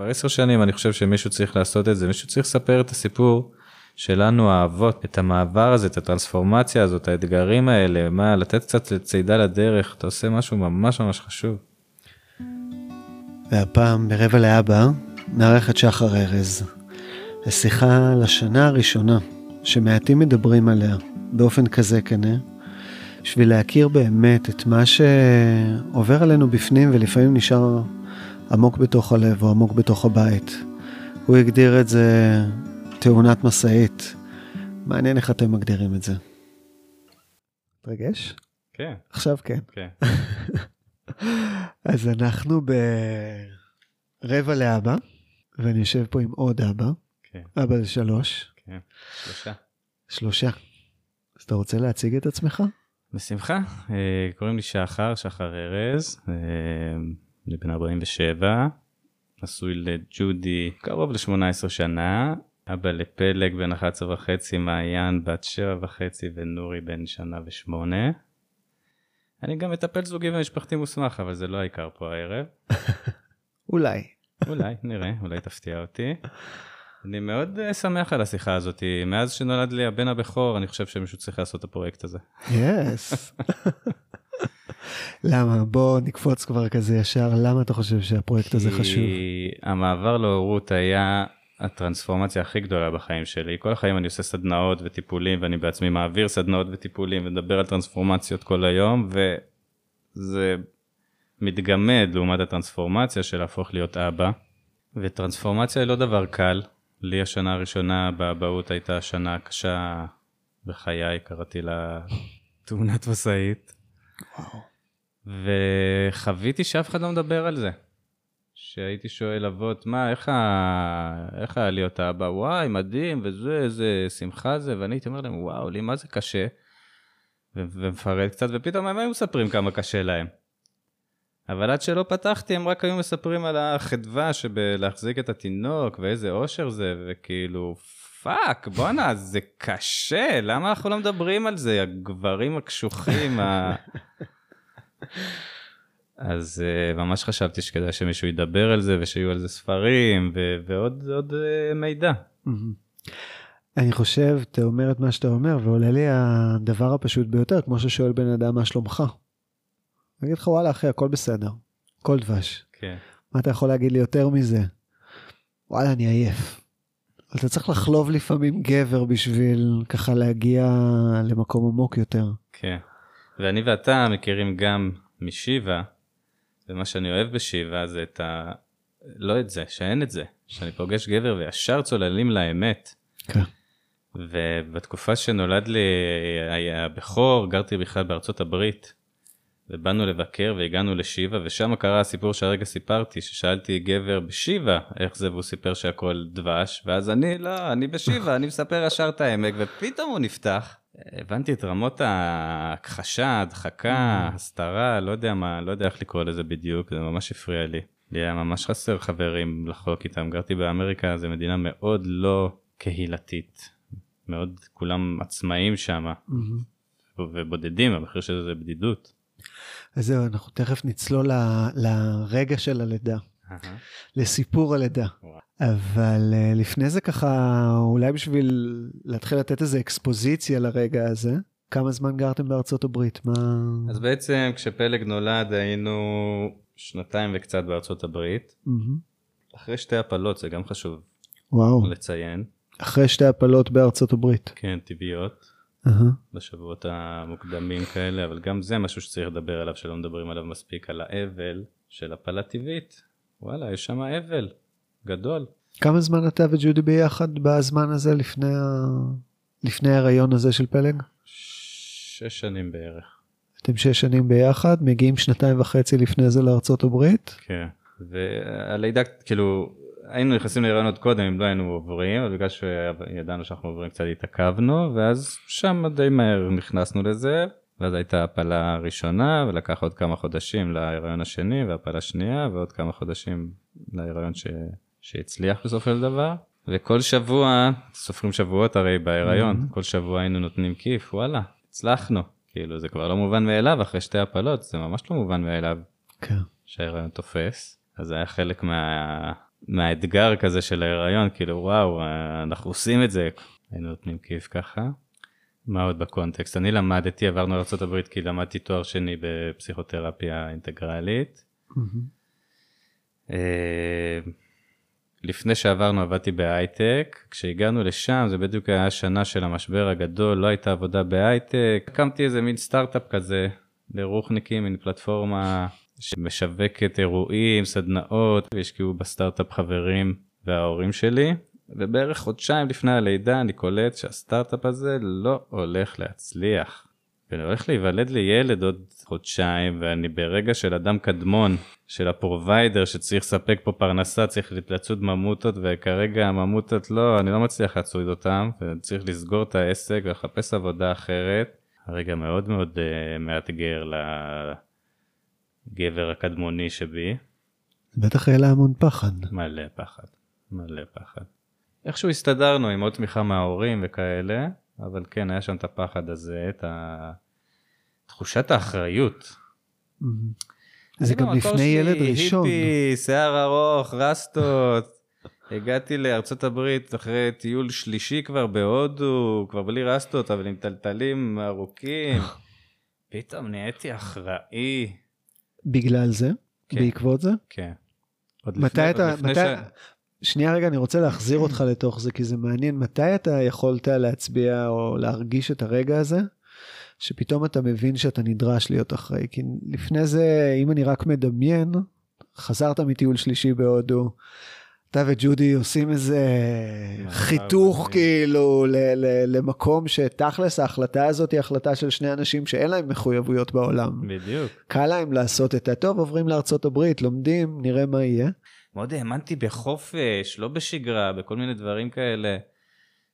כבר עשר שנים אני חושב שמישהו צריך לעשות את זה, מישהו צריך לספר את הסיפור שלנו האבות, את המעבר הזה, את הטרנספורמציה הזאת, האתגרים האלה, מה, לתת קצת צידה לדרך, אתה עושה משהו ממש ממש חשוב. והפעם ברבע לאבא נערכת שחר ארז. לשיחה לשנה הראשונה שמעטים מדברים עליה באופן כזה כנה, בשביל להכיר באמת את מה שעובר עלינו בפנים ולפעמים נשאר עמוק בתוך הלב או עמוק בתוך הבית. הוא הגדיר את זה תאונת משאית. מעניין איך אתם מגדירים את זה. מתרגש? כן. עכשיו כן. כן. אז אנחנו ברבע לאבא, ואני יושב פה עם עוד אבא, כן. אבא לשלוש, כן. שלושה. שלושה. אז אתה רוצה להציג את עצמך? בשמחה, אה, קוראים לי שחר, שחר ארז, אה, אני בן 47, נשוי לג'ודי קרוב ל-18 שנה, אבא לפלג בן 11 וחצי, מעיין בת 7 וחצי ונורי בן שנה ושמונה. אני גם מטפל זוגי ומשפחתי מוסמך, אבל זה לא העיקר פה הערב. אולי. אולי, נראה, אולי תפתיע אותי. אני מאוד uh, שמח על השיחה הזאת, מאז שנולד לי הבן הבכור, אני חושב שמישהו צריך לעשות את הפרויקט הזה. יס. למה? בוא נקפוץ כבר כזה ישר, למה אתה חושב שהפרויקט הזה חשוב? כי המעבר להורות היה הטרנספורמציה הכי גדולה בחיים שלי. כל החיים אני עושה סדנאות וטיפולים, ואני בעצמי מעביר סדנאות וטיפולים, ומדבר על טרנספורמציות כל היום, וזה מתגמד לעומת הטרנספורמציה של להפוך להיות אבא. וטרנספורמציה היא לא דבר קל. לי השנה הראשונה באבהות הייתה שנה קשה בחיי, קראתי לה תאונת משאית. וחוויתי שאף אחד לא מדבר על זה. שהייתי שואל אבות, מה, איך, ה... איך היה להיות אבא? וואי, מדהים, וזה, איזה שמחה זה, ואני הייתי אומר להם, וואו, לי מה זה קשה? ו- ומפרט קצת, ופתאום הם היו מספרים כמה קשה להם. אבל עד שלא פתחתי, הם רק היו מספרים על החדווה שבלהחזיק את התינוק, ואיזה אושר זה, וכאילו, fuck, בואנה, זה קשה, למה אנחנו לא מדברים על זה, הגברים הקשוחים, ה... אז אה, ממש חשבתי שכדאי שמישהו ידבר על זה ושיהיו על זה ספרים ו- ועוד עוד אה, מידע. אני חושב, אתה אומר את מה שאתה אומר, ועולה לי הדבר הפשוט ביותר, כמו ששואל בן אדם מה שלומך. אני אגיד לך, וואלה אחי, הכל בסדר, הכל דבש. כן. מה אתה יכול להגיד לי יותר מזה? וואלה, אני עייף. אתה צריך לחלוב לפעמים גבר בשביל ככה להגיע למקום עמוק יותר. כן. ואני ואתה מכירים גם משיבה, ומה שאני אוהב בשיבה זה את ה... לא את זה, שאין את זה. שאני פוגש גבר וישר צוללים לאמת. כן. ובתקופה שנולד לי הבכור, גרתי בכלל בארצות הברית. ובאנו לבקר והגענו לשיבה, ושם קרה הסיפור שהרגע סיפרתי, ששאלתי גבר בשיבה איך זה, והוא סיפר שהכל דבש, ואז אני, לא, אני בשיבה, אני מספר ישר את העמק, ופתאום הוא נפתח. הבנתי את רמות ההכחשה, הדחקה, הסתרה, לא יודע מה, לא יודע איך לקרוא לזה בדיוק, זה ממש הפריע לי. לי היה ממש חסר חברים לחלוק איתם, גרתי באמריקה, זו מדינה מאוד לא קהילתית, מאוד כולם עצמאים שם, ובודדים, המחיר של זה זה בדידות. אז זהו, אנחנו תכף נצלול ל, לרגע של הלידה, לסיפור הלידה. אבל uh, לפני זה ככה, אולי בשביל להתחיל לתת איזה אקספוזיציה לרגע הזה, כמה זמן גרתם בארצות הברית? מה... אז בעצם כשפלג נולד היינו שנתיים וקצת בארצות הברית. Mm-hmm. אחרי שתי הפלות, זה גם חשוב וואו, לציין. אחרי שתי הפלות בארצות הברית. כן, טבעיות. Uh-huh. בשבועות המוקדמים כאלה, אבל גם זה משהו שצריך לדבר עליו, שלא מדברים עליו מספיק, על האבל של הפלה טבעית. וואלה, יש שם אבל גדול. כמה זמן אתה וג'ודי ביחד בזמן הזה לפני, ה... לפני ההיריון הזה של פלג? שש שנים בערך. אתם שש שנים ביחד, מגיעים שנתיים וחצי לפני זה לארצות הברית? כן. והלידה, כאילו, היינו נכנסים להיריון עוד קודם אם לא היינו עוברים, אבל בגלל שידענו שאנחנו עוברים קצת התעכבנו, ואז שם די מהר נכנסנו לזה, ואז הייתה הפלה ראשונה, ולקח עוד כמה חודשים להיריון השני, והפלה שנייה, ועוד כמה חודשים להיריון ש... שהצליח בסופו של דבר. וכל שבוע, סופרים שבועות הרי בהיריון, mm-hmm. כל שבוע היינו נותנים כיף, וואלה, הצלחנו. כאילו זה כבר לא מובן מאליו אחרי שתי הפלות, זה ממש לא מובן מאליו כן. שההיריון תופס. אז זה היה חלק מה... מהאתגר כזה של ההיריון, כאילו וואו, אנחנו עושים את זה. היינו נותנים כיף ככה. מה עוד בקונטקסט? אני למדתי, עברנו לארה"ב כי למדתי תואר שני בפסיכותרפיה אינטגרלית. Mm-hmm. לפני שעברנו עבדתי בהייטק, כשהגענו לשם זה בדיוק היה השנה של המשבר הגדול, לא הייתה עבודה בהייטק, הקמתי איזה מין סטארט-אפ כזה לרוחניקים, מין פלטפורמה שמשווקת אירועים, סדנאות, והשקיעו בסטארט-אפ חברים וההורים שלי, ובערך חודשיים לפני הלידה אני קולט שהסטארט-אפ הזה לא הולך להצליח. ואני הולך להיוולד לי ילד עוד חודשיים ואני ברגע של אדם קדמון של ה provider שצריך לספק פה פרנסה צריך לצוד ממוטות וכרגע הממוטות לא אני לא מצליח לצוד אותם וצריך לסגור את העסק ולחפש עבודה אחרת. הרגע מאוד מאוד uh, מאתגר לגבר הקדמוני שבי. בטח היה לה המון פחד. מלא פחד, מלא פחד. איכשהו הסתדרנו עם עוד תמיכה מההורים וכאלה, אבל כן, היה שם את הפחד הזה, את ה... תחושת האחריות. זה גם לפני ילד ראשון. היפי, שיער ארוך, רסטות. הגעתי לארצות הברית אחרי טיול שלישי כבר בהודו, כבר בלי רסטות, אבל עם טלטלים ארוכים. פתאום נהייתי אחראי. בגלל זה? כן. בעקבות זה? כן. מתי אתה, מתי, שנייה רגע, אני רוצה להחזיר אותך לתוך זה, כי זה מעניין. מתי אתה יכולת להצביע או להרגיש את הרגע הזה, שפתאום אתה מבין שאתה נדרש להיות אחראי? כי לפני זה, אם אני רק מדמיין, חזרת מטיול שלישי בהודו, אתה וג'ודי עושים איזה חיתוך כאילו למקום שתכלס ההחלטה הזאת היא החלטה של שני אנשים שאין להם מחויבויות בעולם. בדיוק. קל להם לעשות את הטוב, עוברים לארצות הברית, לומדים, נראה מה יהיה. מאוד האמנתי בחופש, לא בשגרה, בכל מיני דברים כאלה.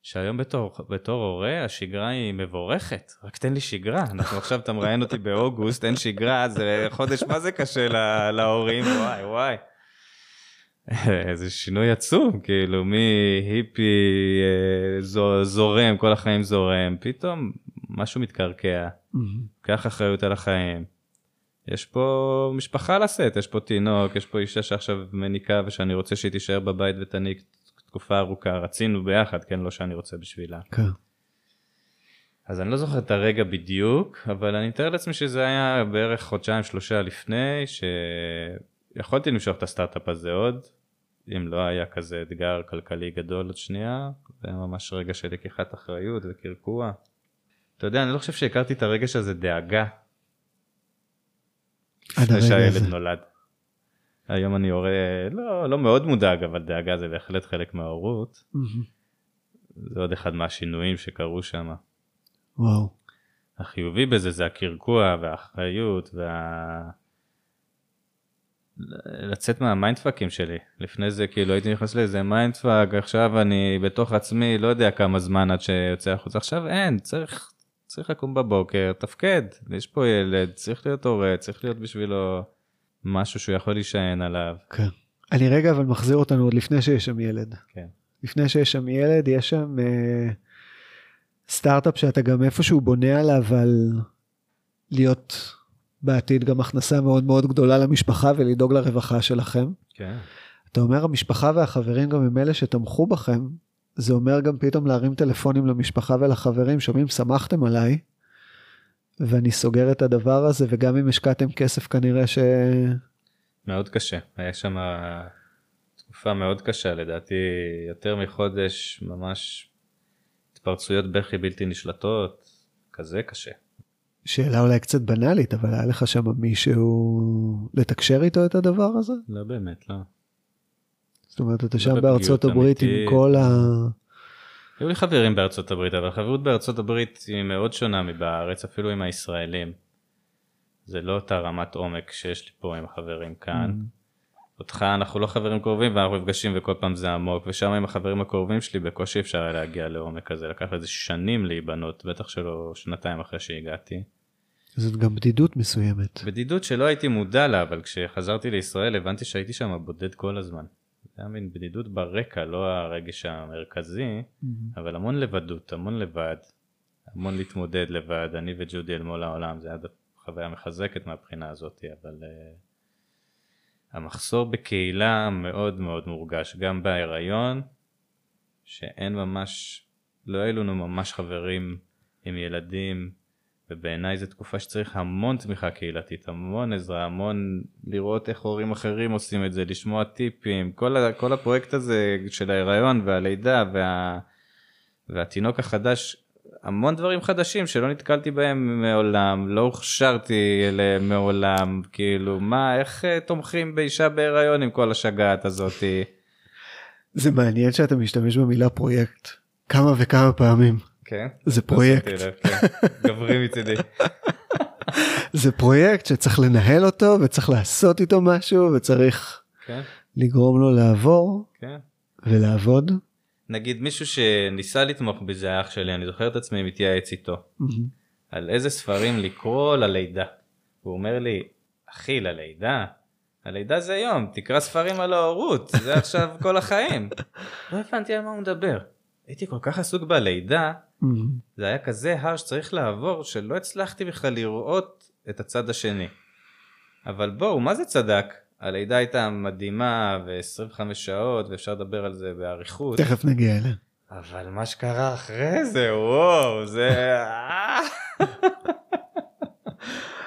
שהיום בתור, בתור הורה השגרה היא מבורכת, רק תן לי שגרה. אנחנו עכשיו, אתה מראיין אותי באוגוסט, אין שגרה, זה חודש, מה זה קשה לה, להורים, וואי וואי. איזה שינוי עצום, כאילו מהיפי אה, זורם, כל החיים זורם, פתאום משהו מתקרקע, קח אחריות על החיים. יש פה משפחה לשאת, יש פה תינוק, יש פה אישה שעכשיו מניקה ושאני רוצה שהיא תישאר בבית ותניק תקופה ארוכה, רצינו ביחד, כן, לא שאני רוצה בשבילה. כן. אז אני לא זוכר את הרגע בדיוק, אבל אני מתאר לעצמי שזה היה בערך חודשיים שלושה לפני, שיכולתי למשוך את הסטארט-אפ הזה עוד, אם לא היה כזה אתגר כלכלי גדול עוד שנייה, זה היה ממש רגע של לקיחת אחריות וקרקוע. אתה יודע, אני לא חושב שהכרתי את הרגש הזה דאגה לפני שהילד נולד. היום אני הורה לא לא מאוד מודאג אבל דאגה זה בהחלט חלק מההורות. זה עוד אחד מהשינויים שקרו שם. וואו. החיובי בזה זה הקרקוע והאחריות וה... לצאת מה mindfuck ים שלי לפני זה כאילו הייתי נכנס לאיזה mindfuck עכשיו אני בתוך עצמי לא יודע כמה זמן עד שיוצא החוצה עכשיו אין צריך צריך לקום בבוקר, תפקד, יש פה ילד, צריך להיות הורה, צריך להיות בשבילו משהו שהוא יכול להישען עליו. כן. אני רגע אבל מחזיר אותנו עוד לפני שיש שם ילד. כן. לפני שיש שם ילד, יש שם אה, סטארט-אפ שאתה גם איפשהו בונה עליו על להיות בעתיד גם הכנסה מאוד מאוד גדולה למשפחה ולדאוג לרווחה שלכם. כן. אתה אומר המשפחה והחברים גם הם אלה שתמכו בכם, זה אומר גם פתאום להרים טלפונים למשפחה ולחברים, שומעים, שמחתם עליי, ואני סוגר את הדבר הזה, וגם אם השקעתם כסף כנראה ש... מאוד קשה, היה שם תקופה מאוד קשה, לדעתי יותר מחודש, ממש התפרצויות בכי בלתי נשלטות, כזה קשה. שאלה אולי קצת בנאלית, אבל היה לך שם מישהו לתקשר איתו את הדבר הזה? לא באמת, לא. זאת אומרת, אתה שם בארצות הברית עם כל ה... היו לי חברים בארצות הברית, אבל החברות בארצות הברית היא מאוד שונה מבארץ, אפילו עם הישראלים. זה לא אותה רמת עומק שיש לי פה עם החברים כאן. Mm-hmm. אותך אנחנו לא חברים קרובים ואנחנו נפגשים וכל פעם זה עמוק, ושם עם החברים הקרובים שלי בקושי אפשר היה להגיע לעומק כזה, לקח איזה שנים להיבנות, בטח שלא שנתיים אחרי שהגעתי. זאת גם בדידות מסוימת. בדידות שלא הייתי מודע לה, אבל כשחזרתי לישראל הבנתי שהייתי שם בודד כל הזמן. זה היה מין בדידות ברקע, לא הרגש המרכזי, mm-hmm. אבל המון לבדות, המון לבד, המון להתמודד לבד, אני וג'ודי אל מול העולם, זה היה חוויה מחזקת מהבחינה הזאת, אבל, אה, המחסור בקהילה מאוד מאוד מורגש, גם בהיריון, שאין ממש, לא היו לנו ממש חברים עם ילדים, ובעיניי זו תקופה שצריך המון תמיכה קהילתית, המון עזרה, המון לראות איך הורים אחרים עושים את זה, לשמוע טיפים, כל, ה, כל הפרויקט הזה של ההיריון והלידה וה, והתינוק החדש, המון דברים חדשים שלא נתקלתי בהם מעולם, לא הוכשרתי אליהם מעולם, כאילו מה, איך uh, תומכים באישה בהיריון עם כל השגעת הזאתי. זה מעניין שאתה משתמש במילה פרויקט כמה וכמה פעמים. כן? זה פרויקט. לב, כן. גברי מצידי. זה פרויקט שצריך לנהל אותו וצריך לעשות איתו משהו וצריך כן, לגרום לו לעבור כן. ולעבוד. נגיד מישהו שניסה לתמוך בזה היה אח שלי, אני זוכר את עצמי מתייעץ איתו. על איזה ספרים לקרוא ללידה. הוא אומר לי, אחי, ללידה? הלידה זה יום, תקרא ספרים על ההורות, זה עכשיו כל החיים. לא הבנתי על מה הוא מדבר. הייתי כל כך עסוק בלידה, זה היה כזה הר שצריך לעבור, שלא הצלחתי בכלל לראות את הצד השני. אבל בואו, מה זה צדק? הלידה הייתה מדהימה ו-25 שעות ואפשר לדבר על זה באריכות. תכף נגיע אליה. אבל מה שקרה אחרי זה, וואו, זה...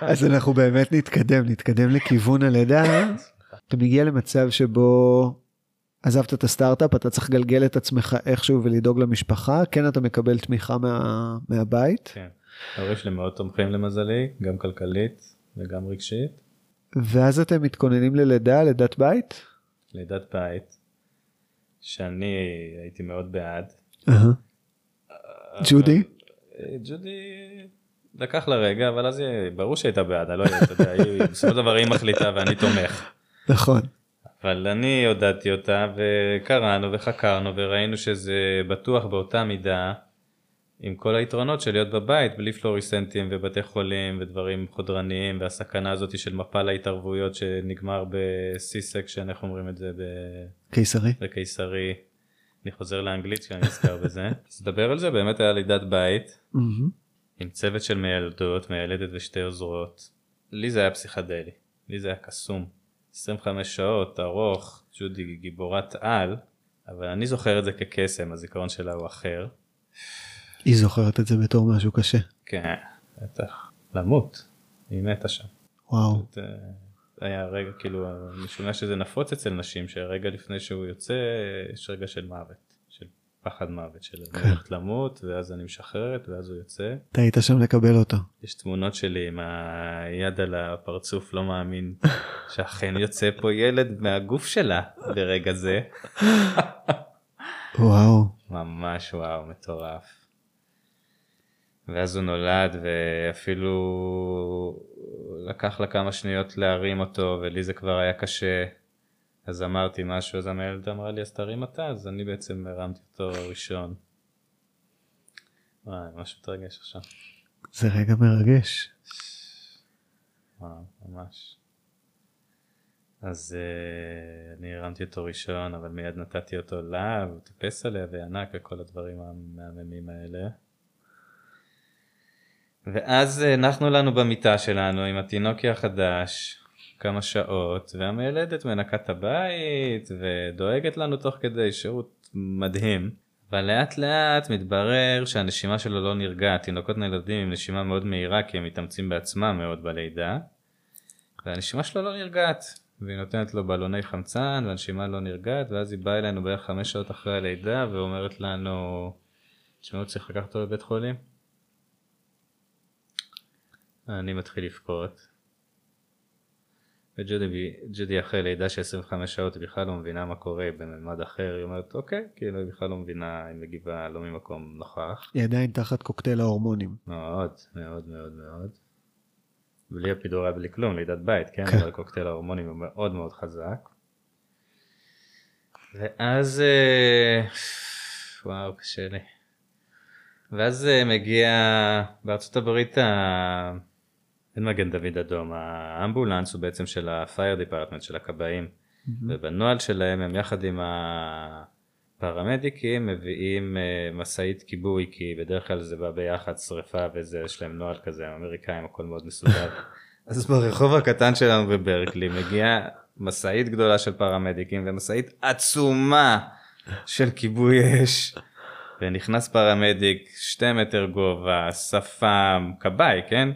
אז אנחנו באמת נתקדם, נתקדם לכיוון הלידה. אתה מגיע למצב שבו עזבת את הסטארט-אפ, אתה צריך לגלגל את עצמך איכשהו ולדאוג למשפחה, כן אתה מקבל תמיכה מה, מהבית, כן. ההורים שלי מאוד תומכים למזלי, גם כלכלית וגם רגשית. ואז אתם מתכוננים ללידה, לידת בית? לידת בית, שאני הייתי מאוד בעד. ג'ודי? אה, ג'ודי לקח לה רגע, אבל אז ברור שהייתה בעד, אני לא יודע, אתה יודע, היא- בסופו של דבר היא מחליטה ואני תומך. נכון. אבל אני עודדתי אותה וקראנו וחקרנו וראינו שזה בטוח באותה מידה עם כל היתרונות של להיות בבית בלי פלוריסנטים ובתי חולים ודברים חודרניים והסכנה הזאת של מפל ההתערבויות שנגמר בסיסק איך אומרים את זה קיסרי? בקיסרי. אני חוזר לאנגלית כשאני נזכר בזה. אז לדבר על זה באמת היה לידת בית מהמם. עם צוות של מיילדות, מיילדת ושתי עוזרות. לי זה היה פסיכדלי, לי זה היה קסום. 25 שעות, ארוך, ג'ודי גיבורת על, אבל אני זוכר את זה כקסם, הזיכרון שלה הוא אחר. היא זוכרת את זה בתור משהו קשה. כן, בטח. למות, היא מתה שם. וואו. זה היה רגע, כאילו, שומע שזה נפוץ אצל נשים, שרגע לפני שהוא יוצא, יש רגע של מוות, פחד מוות, של אני הולכת למות, ואז אני משחררת, ואז הוא יוצא. אתה היית שם לקבל אותו. יש תמונות שלי עם היד על הפרצוף, לא מאמין שאכן יוצא פה ילד מהגוף שלה ברגע זה. וואו. ממש וואו, מטורף. ואז הוא נולד ואפילו לקח לה כמה שניות להרים אותו ולי זה כבר היה קשה. אז אמרתי משהו, אז המילד אמרה לי אז תרים אתה, אז אני בעצם הרמתי אותו ראשון. וואי, ממש מתרגש עכשיו. זה רגע מרגש. וואו, ממש. אז uh, אני הרמתי אותו ראשון, אבל מיד נתתי אותו לה, והוא טיפס עליה וענק וכל הדברים המהממים האלה. ואז אה, הנחנו לנו במיטה שלנו עם התינוקי החדש כמה שעות, והמיילדת מנקה את הבית ודואגת לנו תוך כדי שירות מדהים. אבל לאט לאט מתברר שהנשימה שלו לא נרגעת, תינוקות נולדים עם נשימה מאוד מהירה כי הם מתאמצים בעצמם מאוד בלידה. והנשימה שלו לא נרגעת, והיא נותנת לו בלוני חמצן והנשימה לא נרגעת ואז היא באה אלינו בערך חמש שעות אחרי הלידה ואומרת לנו, תשמעו צריך לקחת אותו לבית חולים. אני מתחיל לבכות. וג'ודי ג'ודי אחרי לידה של 25 שעות היא בכלל לא מבינה מה קורה בממד אחר היא אומרת אוקיי כאילו היא בכלל לא מבינה היא מגיבה לא ממקום נוכח היא עדיין תחת קוקטייל ההורמונים. מאוד מאוד מאוד מאוד. בלי הפידורה בלי כלום לידת בית כן כן. אבל קוקטייל ההורמונים הוא מאוד מאוד חזק. ואז אה, וואו קשה לי. ואז אה, מגיע בארצות הברית ה... אין מגן דוד אדום האמבולנס הוא בעצם של ה-fire department של הכבאים ובנוהל שלהם הם יחד עם הפרמדיקים מביאים אה, משאית כיבוי כי בדרך כלל זה בא ביחד שריפה וזה יש להם נוהל כזה הם אמריקאים הכל מאוד מסודר אז ברחוב הקטן שלנו בברקלי מגיעה משאית גדולה של פרמדיקים ומשאית עצומה של כיבוי אש. ונכנס פרמדיק, שתי מטר גובה, שפם, כבאי, כן?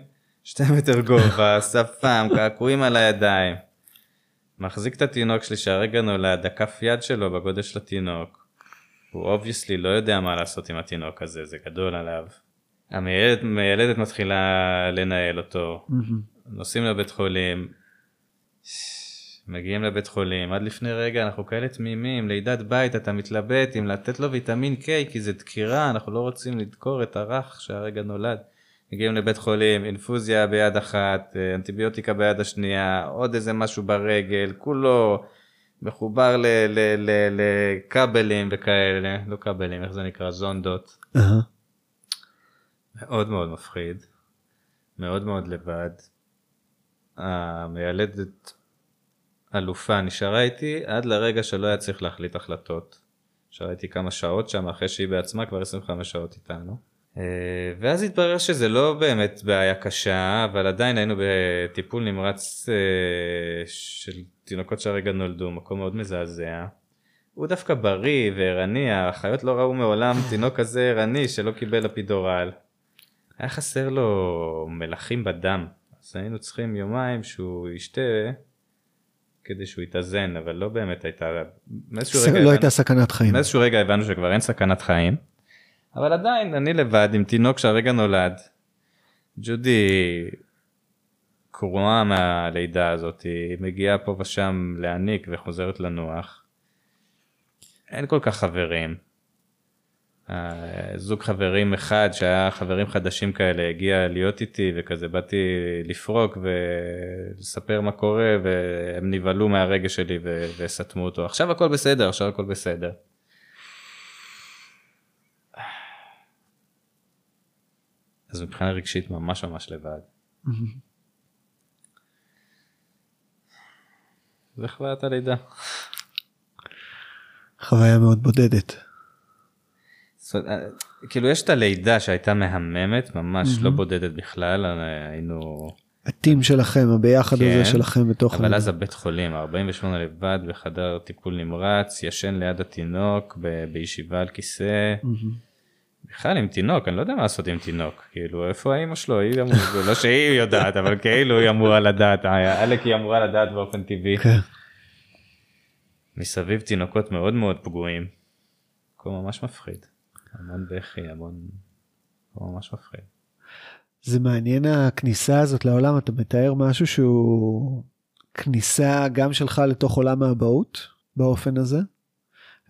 שתי מטר גובה, שפם, קעקועים על הידיים. מחזיק את התינוק שלי שהרגע נולד, הכף יד שלו בגודל של התינוק. הוא obviously לא יודע מה לעשות עם התינוק הזה, זה גדול עליו. המיילדת מתחילה לנהל אותו, נוסעים לבית חולים, מגיעים לבית חולים, עד לפני רגע אנחנו כאלה תמימים, לידת בית אתה מתלבט אם לתת לו ויטמין K כי זה דקירה, אנחנו לא רוצים לדקור את הרך שהרגע נולד. מגיעים לבית חולים, אינפוזיה ביד אחת, אנטיביוטיקה ביד השנייה, עוד איזה משהו ברגל, כולו מחובר לכבלים וכאלה, לא כבלים, איך זה נקרא? זונדות. Uh-huh. מאוד מאוד מפחיד, מאוד מאוד לבד. המיילדת אלופה נשארה איתי עד לרגע שלא היה צריך להחליט החלטות. נשארה איתי כמה שעות שם אחרי שהיא בעצמה כבר 25 שעות איתנו. אה, ואז התברר שזה לא באמת בעיה קשה אבל עדיין היינו בטיפול נמרץ אה, של תינוקות שהרגע נולדו מקום מאוד מזעזע. הוא דווקא בריא וערני האחיות לא ראו מעולם תינוק כזה ערני שלא קיבל אפידורל. היה חסר לו מלחים בדם אז היינו צריכים יומיים שהוא ישתה כדי שהוא יתאזן אבל לא באמת הייתה מאיזשהו רגע לא הבנו, הייתה סכנת חיים מאיזשהו רגע הבנו שכבר אין סכנת חיים. אבל עדיין אני לבד עם תינוק שהרגע נולד. ג'ודי קרועה מהלידה הזאת היא מגיעה פה ושם להניק וחוזרת לנוח. אין כל כך חברים. זוג חברים אחד שהיה חברים חדשים כאלה הגיע להיות איתי וכזה באתי לפרוק ולספר מה קורה והם נבהלו מהרגש שלי וסתמו אותו עכשיו הכל בסדר עכשיו הכל בסדר. אז מבחינה רגשית ממש ממש לבד. זה חוויית הלידה. חוויה מאוד בודדת. אה, כאילו יש את הלידה שהייתה מהממת ממש לא בודדת בכלל אה, היינו. הטים שלכם הביחד כן, הזה שלכם בתוך אבל אז הבית חולים 48 לבד בחדר טיפול נמרץ ישן ליד התינוק ב- בישיבה על כיסא. בכלל עם תינוק אני לא יודע מה לעשות עם תינוק כאילו איפה האמא שלו היא אמור, לא שהיא יודעת אבל כאילו היא אמורה לדעת עלק היא אמורה לדעת באופן טבעי. כן. מסביב תינוקות מאוד מאוד פגועים. הכל ממש מפחיד. המון בכי, המון... ממש מפחיד. זה מעניין הכניסה הזאת לעולם, אתה מתאר משהו שהוא כניסה גם שלך לתוך עולם האבהות באופן הזה,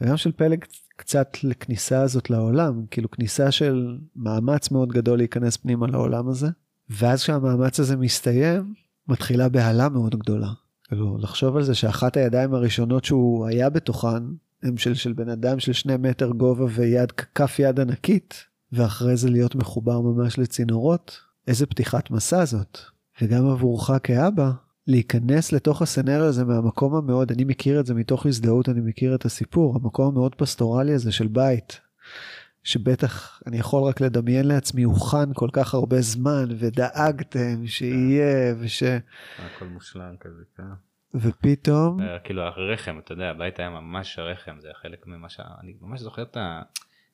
וגם של פלג קצת לכניסה הזאת לעולם, כאילו כניסה של מאמץ מאוד גדול להיכנס פנימה לעולם הזה, ואז כשהמאמץ הזה מסתיים, מתחילה בהלה מאוד גדולה. כאילו, לחשוב על זה שאחת הידיים הראשונות שהוא היה בתוכן, הם של, של בן אדם של שני מטר גובה ויד, כף יד ענקית, ואחרי זה להיות מחובר ממש לצינורות, איזה פתיחת מסע זאת. וגם עבורך כאבא, להיכנס לתוך הסצנריו הזה מהמקום המאוד, אני מכיר את זה מתוך הזדהות, אני מכיר את הסיפור, המקום המאוד פסטורלי הזה של בית, שבטח אני יכול רק לדמיין לעצמי, הוכן כל כך הרבה זמן, ודאגתם שיהיה, וש... הכל מושלם כזה, כן. ופתאום אה, כאילו הרחם אתה יודע הבית היה ממש הרחם זה היה חלק ממה ש... אני ממש זוכר את ה...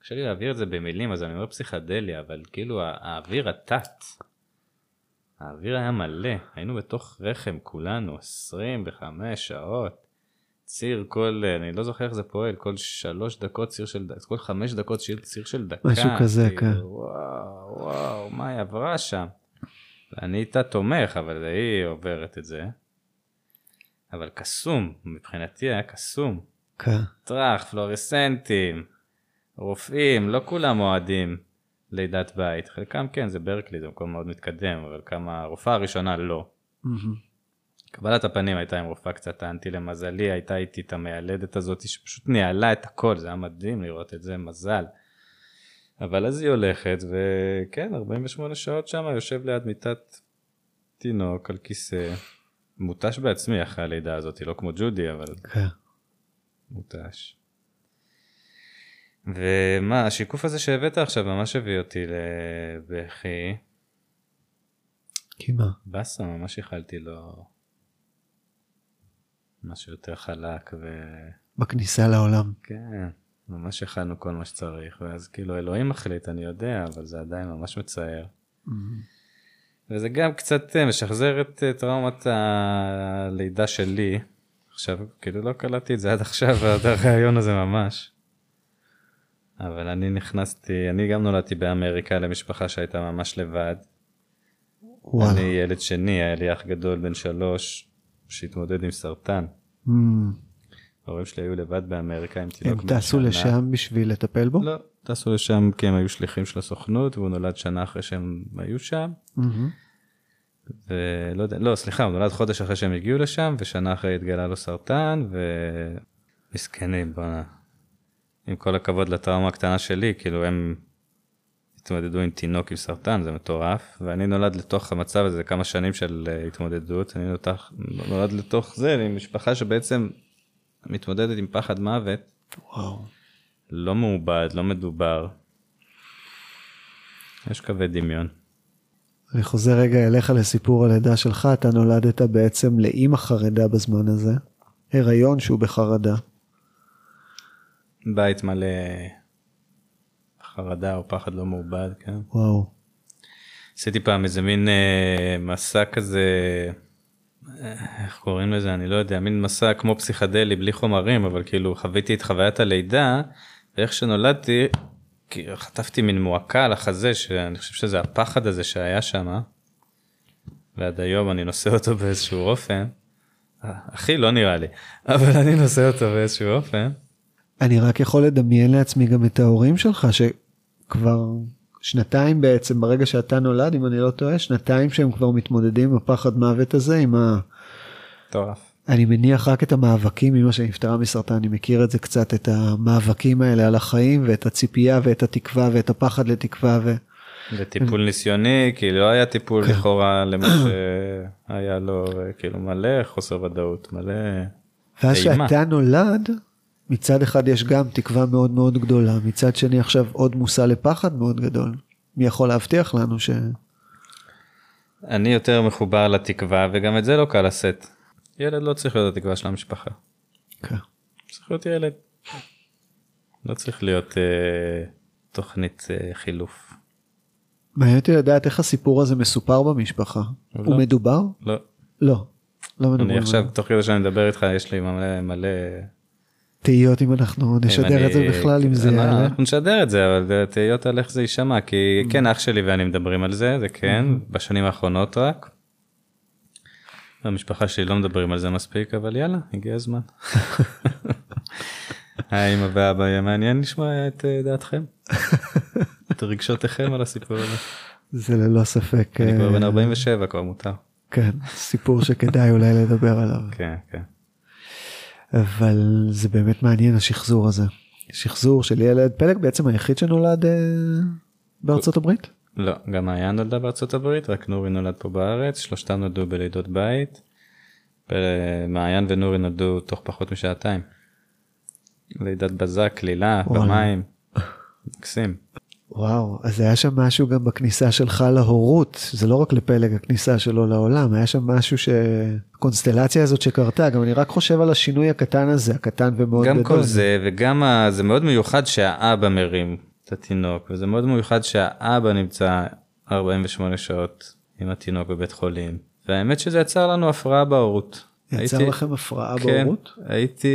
קשה לי להעביר את זה במילים אז אני אומר פסיכדליה אבל כאילו האוויר התת. האוויר היה מלא היינו בתוך רחם כולנו 25 שעות. ציר כל אני לא זוכר איך זה פועל כל שלוש דקות ציר של דקה כל חמש דקות ציר, ציר של דקה משהו כזה כאילו, כן וואו וואו מה היא עברה שם. אני איתה תומך אבל היא עוברת את זה. אבל קסום, מבחינתי היה קסום. כן. טראח, פלורסנטים, רופאים, לא כולם אוהדים לידת בית. חלקם כן, זה ברקלי, זה מקום מאוד מתקדם, אבל כמה, הרופאה הראשונה לא. קבלת הפנים הייתה עם רופאה קצת אנטי למזלי, הייתה איתי את המיילדת הזאת שפשוט ניהלה את הכל, זה היה מדהים לראות את זה, מזל. אבל אז היא הולכת, וכן, 48 שעות שם, יושב ליד מיטת תינוק על כיסא. מותש בעצמי אחרי הלידה הזאת, לא כמו ג'ודי, אבל כן. מותש. ומה, השיקוף הזה שהבאת עכשיו ממש הביא אותי לבכי. כי מה? באסה, ממש איחלתי לו. משהו יותר חלק ו... בכניסה לעולם. כן, ממש הכנו כל מה שצריך, ואז כאילו אלוהים מחליט, אני יודע, אבל זה עדיין ממש מצער. Mm-hmm. וזה גם קצת אה, משחזר את אה, טראומת הלידה שלי. עכשיו, כאילו לא קלטתי את זה עד עכשיו, עד הרעיון הזה ממש. אבל אני נכנסתי, אני גם נולדתי באמריקה למשפחה שהייתה ממש לבד. וואלה. אני ילד שני, היה לי אח גדול בן שלוש שהתמודד עם סרטן. Mm. ההורים שלי היו לבד באמריקה עם הם תינוק בן טסו שנה. לשם בשביל לטפל בו? לא, טסו לשם כי הם היו שליחים של הסוכנות והוא נולד שנה אחרי שהם היו שם. מהמם. ולא יודע, לא סליחה, הוא נולד חודש אחרי שהם הגיעו לשם ושנה אחרי התגלה לו סרטן ומסכנים בואנה. עם כל הכבוד לטראומה הקטנה שלי, כאילו הם התמודדו עם תינוק עם סרטן, זה מטורף, ואני נולד לתוך המצב הזה כמה שנים של אה, התמודדות, אני נותח, נולד לתוך זה, עם משפחה שבעצם מתמודדת עם פחד מוות, וואו. לא מעובד, לא מדובר. יש קווי דמיון. אני חוזר רגע אליך לסיפור הלידה שלך, אתה נולדת בעצם לאימא חרדה בזמן הזה. הריון שהוא בחרדה. בית מלא חרדה או פחד לא מעובד, כן. וואו. עשיתי פעם איזה מין אה, מסע כזה, אה, איך קוראים לזה, אני לא יודע, מין מסע כמו פסיכדלי בלי חומרים, אבל כאילו חוויתי את חוויית הלידה, ואיך שנולדתי, חטפתי מין מועקה על החזה, שאני חושב שזה הפחד הזה שהיה שם, ועד היום אני נושא אותו באיזשהו אופן. אה, אחי לא נראה לי, אבל אני נושא אותו באיזשהו אופן. אני רק יכול לדמיין לעצמי גם את ההורים שלך שכבר שנתיים בעצם ברגע שאתה נולד אם אני לא טועה שנתיים שהם כבר מתמודדים עם הפחד מוות הזה עם ה... מטורף. אני מניח רק את המאבקים אמא שנפטרה מסרטן אני מכיר את זה קצת את המאבקים האלה על החיים ואת הציפייה ואת התקווה ואת הפחד לתקווה ו... וטיפול ניסיוני כי לא היה טיפול כן. לכאורה למה שהיה לו כאילו מלא חוסר ודאות מלא ואז. שאתה נולד מצד אחד יש גם תקווה מאוד מאוד גדולה מצד שני עכשיו עוד מושא לפחד מאוד גדול. מי יכול להבטיח לנו ש... אני יותר מחובר לתקווה וגם את זה לא קל לשאת. ילד לא צריך להיות התקווה של המשפחה. כן. צריך להיות ילד. לא צריך להיות אה, תוכנית אה, חילוף. מעניין אותי לדעת איך הסיפור הזה מסופר במשפחה. הוא הוא לא. מדובר? לא. לא. לא מדברים אני עכשיו. תוך כדי שאני מדבר איתך יש לי מלא מלא. תהיות אם אנחנו נשדר את זה בכלל אם זה אה, יעלה. אנחנו נשדר את זה אבל תהיות על איך זה יישמע כי כן אח שלי ואני מדברים על זה זה כן בשנים האחרונות רק. המשפחה שלי לא מדברים על זה מספיק אבל יאללה הגיע הזמן. האמא והאבא יהיה מעניין לשמוע את אה, דעתכם. את רגשותיכם על הסיפור הזה. זה ללא ספק. אני כבר אה, בן 47 כבר מותר. כן, סיפור שכדאי אולי לדבר עליו. כן כן. אבל זה באמת מעניין השחזור הזה. שחזור של ילד פלג בעצם היחיד שנולד אה, בארצות הברית? לא, גם מעיין נולדה בארצות הברית, רק נורי נולד פה בארץ, שלושתם נולדו בלידות בית. מעיין ונורי נולדו תוך פחות משעתיים. לידת בזק, וואלה. במים. מקסים. וואו, אז היה שם משהו גם בכניסה שלך להורות, זה לא רק לפלג הכניסה שלו לעולם, היה שם משהו ש... קונסטלציה הזאת שקרתה, גם אני רק חושב על השינוי הקטן הזה, הקטן ומאוד גם גדול. כל זה וגם ה... זה מאוד מיוחד שהאבא מרים את התינוק וזה מאוד מיוחד שהאבא נמצא 48 שעות עם התינוק בבית חולים. והאמת שזה יצר לנו הפרעה בהורות. יצר הייתי- לכם הפרעה כן, בהורות? הייתי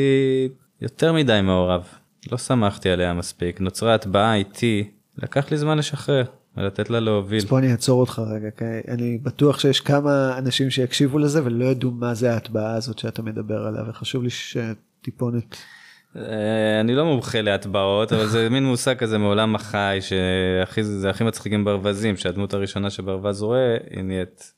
יותר מדי מעורב, לא שמחתי עליה מספיק, נוצרה הטבעה איתי, לקח לי זמן לשחרר ולתת לה להוביל. אז פה אני אעצור אותך רגע, כי אני בטוח שיש כמה אנשים שיקשיבו לזה ולא ידעו מה זה ההטבעה הזאת שאתה מדבר עליה, וחשוב לי שטיפונת... אה, אני לא מומחה להטבעות, אבל זה מין מושג כזה מעולם החי, שהכי זה הכי מצחיק עם ברווזים, שהדמות הראשונה שברווז רואה היא נהיית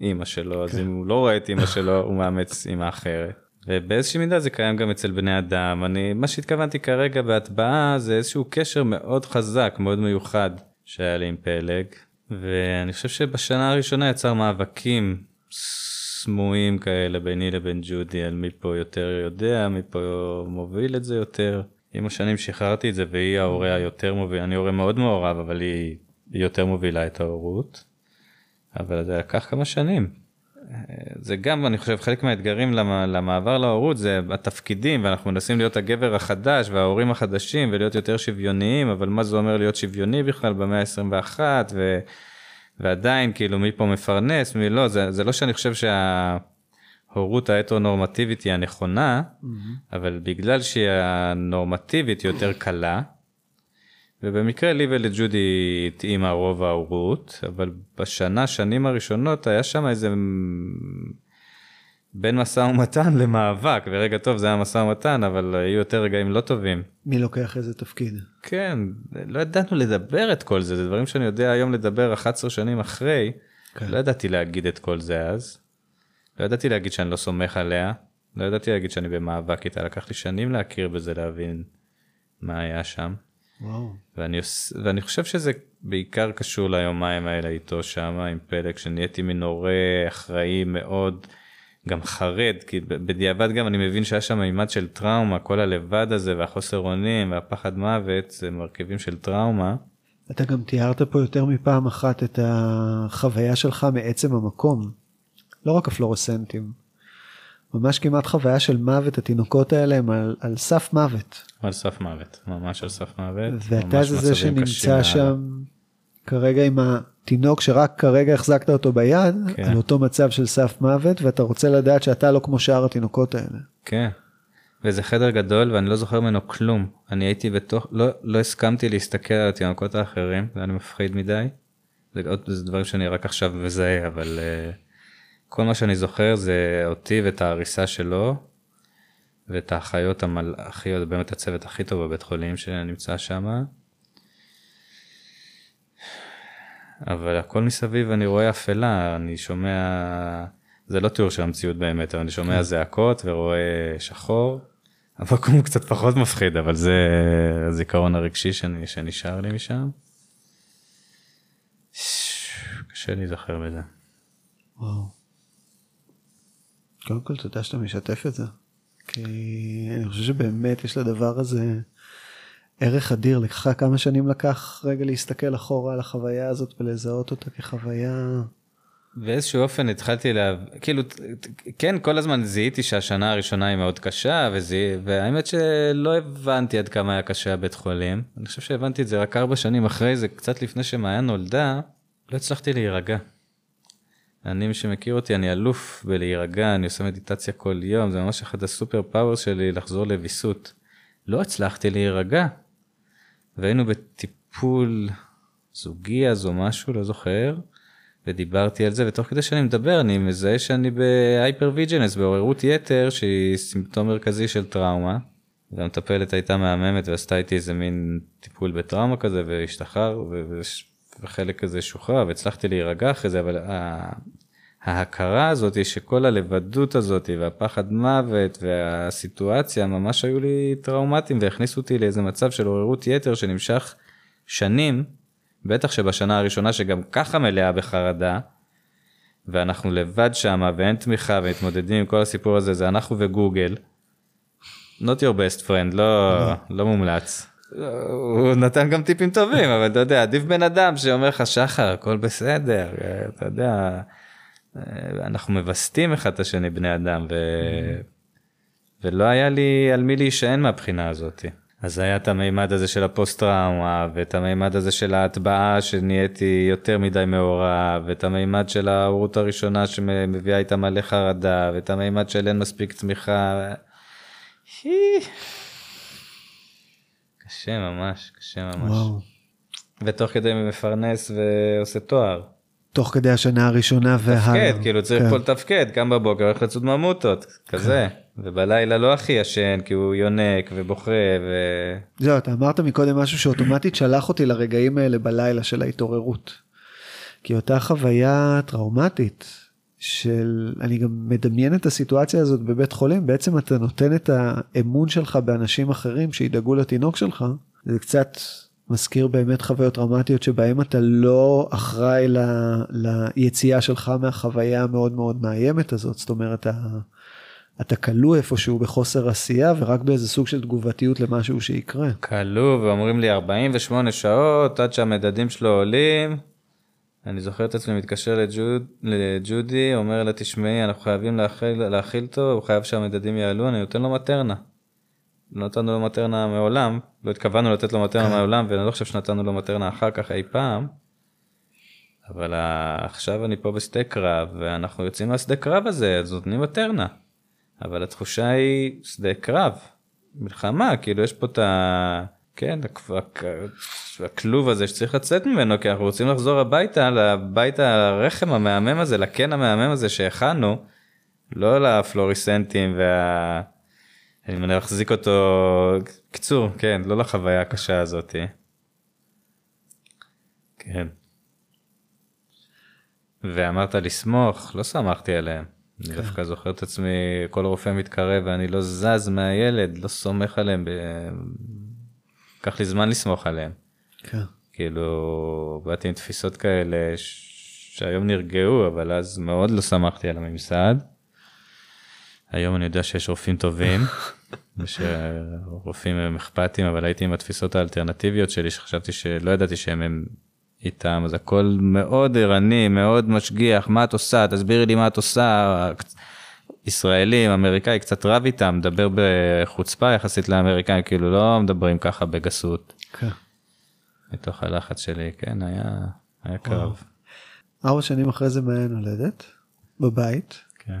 אימא שלו, אז אם הוא לא רואה את אימא שלו הוא מאמץ אימא אחרת. ובאיזושהי מידה זה קיים גם אצל בני אדם. אני, מה שהתכוונתי כרגע בהטבעה זה איזשהו קשר מאוד חזק, מאוד מיוחד שהיה לי עם פלג, ואני חושב שבשנה הראשונה יצר מאבקים סמויים כאלה ביני לבין ג'ודי על מי פה יותר יודע, מי פה מוביל את זה יותר. עם השנים שחררתי את זה והיא ההורה היותר מוביל, אני הורה מאוד מעורב אבל היא, היא יותר מובילה את ההורות. אבל זה לקח כמה שנים. זה גם אני חושב חלק מהאתגרים למ- למעבר להורות זה התפקידים ואנחנו מנסים להיות הגבר החדש וההורים החדשים ולהיות יותר שוויוניים אבל מה זה אומר להיות שוויוני בכלל במאה ה-21 ו... ועדיין כאילו מי פה מפרנס מי לא זה, זה לא שאני חושב שההורות ההטרונורמטיבית היא הנכונה אבל בגלל שהיא הנורמטיבית יותר קלה. ובמקרה לי ולג'ודי התאימה רוב ההורות, אבל בשנה, שנים הראשונות היה שם איזה בין משא ומתן למאבק, ורגע טוב זה היה משא ומתן, אבל היו יותר רגעים לא טובים. מי לוקח איזה תפקיד? כן, לא ידענו לדבר את כל זה, זה דברים שאני יודע היום לדבר 11 שנים אחרי, כן. לא ידעתי להגיד את כל זה אז. לא ידעתי להגיד שאני לא סומך עליה, לא ידעתי להגיד שאני במאבק איתה, לקח לי שנים להכיר בזה, להבין מה היה שם. וואו. ואני, ואני חושב שזה בעיקר קשור ליומיים האלה איתו שם עם פלג שנהייתי מין הורה אחראי מאוד גם חרד כי בדיעבד גם אני מבין שהיה שם מימד של טראומה כל הלבד הזה והחוסר אונים והפחד מוות זה מרכיבים של טראומה. אתה גם תיארת פה יותר מפעם אחת את החוויה שלך מעצם המקום. לא רק הפלורסנטים. ממש כמעט חוויה של מוות, התינוקות האלה הם על, על סף מוות. על סף מוות ממש על סף מוות. ואתה זה זה שנמצא. שם כרגע עם התינוק שרק כרגע החזקת אותו ביד, כן. על אותו מצב של סף מוות, ואתה רוצה לדעת שאתה לא כמו שאר התינוקות האלה. כן. וזה חדר גדול ואני לא זוכר ממנו כלום. אני הייתי בתוך, לא, לא הסכמתי להסתכל על התינוקות האחרים, זה היה מפחיד מדי. זה, עוד, זה דברים שאני רק עכשיו מזהה, אבל uh, כל מה שאני זוכר זה אותי ואת ההריסה שלו, ואת האחיות המלאכיות, באמת הצוות הכי טוב בבית חולים שנמצא שם. אבל הכל מסביב אני רואה אפלה, אני שומע, זה לא תיאור של המציאות באמת, אבל אני שומע זעקות ורואה שחור. המקום הוא קצת פחות מפחיד, אבל זה הזיכרון הרגשי שאני, שנשאר לי משם. קשה להיזכר בזה. וואו. קודם כל תודה שאתה משתף את זה. כי אני חושב שבאמת יש לדבר הזה ערך אדיר. לך כמה שנים לקח רגע להסתכל אחורה על החוויה הזאת ולזהות אותה כחוויה. באיזשהו אופן התחלתי לה... כאילו, כן, כל הזמן זיהיתי שהשנה הראשונה היא מאוד קשה, וזיהי... והאמת שלא הבנתי עד כמה היה קשה הבית חולים. אני חושב שהבנתי את זה רק ארבע שנים אחרי זה, קצת לפני שמעיין נולדה, לא הצלחתי להירגע. אני, מי שמכיר אותי, אני אלוף בלהירגע, אני עושה מדיטציה כל יום, זה ממש אחד הסופר פאוור שלי לחזור לוויסות. לא הצלחתי להירגע. והיינו בטיפול זוגי אז או משהו, לא זוכר, ודיברתי על זה, ותוך כדי שאני מדבר אני מזהה שאני בהייפר ויג'נס, בעוררות יתר, שהיא סימפטום מרכזי של טראומה. והמטפלת הייתה מהממת ועשתה איתי איזה מין טיפול בטראומה כזה, והשתחרר, ו- וחלק כזה שוחרר, והצלחתי להירגע אחרי זה, אבל ההכרה הזאת שכל הלבדות הזאת והפחד מוות והסיטואציה ממש היו לי טראומטיים והכניסו אותי לאיזה מצב של עוררות יתר שנמשך שנים, בטח שבשנה הראשונה שגם ככה מלאה בחרדה, ואנחנו לבד שמה ואין תמיכה ומתמודדים עם כל הסיפור הזה, זה אנחנו וגוגל. not your best friend, לא, לא מומלץ. הוא נתן גם טיפים טובים, אבל אתה יודע, עדיף בן אדם שאומר לך, שחר, הכל בסדר, אתה יודע, אנחנו מווסתים אחד את השני, בני אדם, ו... ולא היה לי על מי להישען מהבחינה הזאת. אז היה את המימד הזה של הפוסט טראומה, ואת המימד הזה של ההטבעה שנהייתי יותר מדי מעורב, ואת המימד של ההורות הראשונה שמביאה איתה מלא חרדה, ואת המימד של אין מספיק צמיחה. קשה ממש, קשה ממש. וואו. ותוך כדי מפרנס ועושה תואר. תוך כדי השנה הראשונה והלאה. תפקד, כאילו צריך כן. פה לתפקד, קם בבוקר הולך לצוד ממוטות, כזה. ובלילה לא הכי ישן כי הוא יונק ובוכה ו... זהו, אתה אמרת מקודם משהו שאוטומטית שלח אותי לרגעים האלה בלילה של ההתעוררות. כי אותה חוויה טראומטית של, אני גם מדמיין את הסיטואציה הזאת בבית חולים, בעצם אתה נותן את האמון שלך באנשים אחרים שידאגו לתינוק שלך, זה קצת מזכיר באמת חוויות טראומטיות שבהם אתה לא אחראי ל, ליציאה שלך מהחוויה המאוד מאוד מאיימת הזאת, זאת אומרת, אתה כלוא איפשהו בחוסר עשייה ורק באיזה סוג של תגובתיות למשהו שיקרה. כלוא ואומרים לי 48 שעות עד שהמדדים שלו עולים. אני זוכר את עצמי מתקשר לג'וד, לג'ודי, אומר לה, תשמעי, אנחנו חייבים להכיל, להכיל אותו, הוא חייב שהמדדים יעלו, אני נותן לו מטרנה. לא נתנו לו מטרנה מעולם, לא התכוונו לתת לו מטרנה כן. מעולם, ואני לא חושב שנתנו לו מטרנה אחר כך אי פעם. אבל עכשיו אני פה בשדה קרב, ואנחנו יוצאים מהשדה קרב הזה, אז נותנים מטרנה. אבל התחושה היא שדה קרב, מלחמה, כאילו יש פה את ה... כן, הכ- הכ- הכלוב הזה שצריך לצאת ממנו, כי אנחנו רוצים לחזור הביתה, לבית הרחם המהמם הזה, לקן המהמם הזה שהכנו, לא לפלוריסנטים וה... אני מנסה להחזיק אותו, קיצור, כן, לא לחוויה הקשה הזאתי. כן. ואמרת לסמוך, לא סמכתי עליהם. אני דווקא זוכר את עצמי, כל רופא מתקרב ואני לא זז מהילד, לא סומך עליהם. לקח לי זמן לסמוך עליהם. כן. כאילו, באתי עם תפיסות כאלה ש- שהיום נרגעו, אבל אז מאוד לא שמחתי על הממסד. היום אני יודע שיש רופאים טובים, ושרופאים הם אכפתיים, אבל הייתי עם התפיסות האלטרנטיביות שלי, שחשבתי שלא ידעתי שהם הם איתם, אז הכל מאוד ערני, מאוד משגיח, מה את עושה, תסבירי לי מה את עושה. ישראלים, אמריקאי, קצת רב איתם, מדבר בחוצפה יחסית לאמריקאים, כאילו לא מדברים ככה בגסות. כן. מתוך הלחץ שלי, כן, היה, היה קרב. ארבע שנים אחרי זה מעיין הולדת, בבית. כן.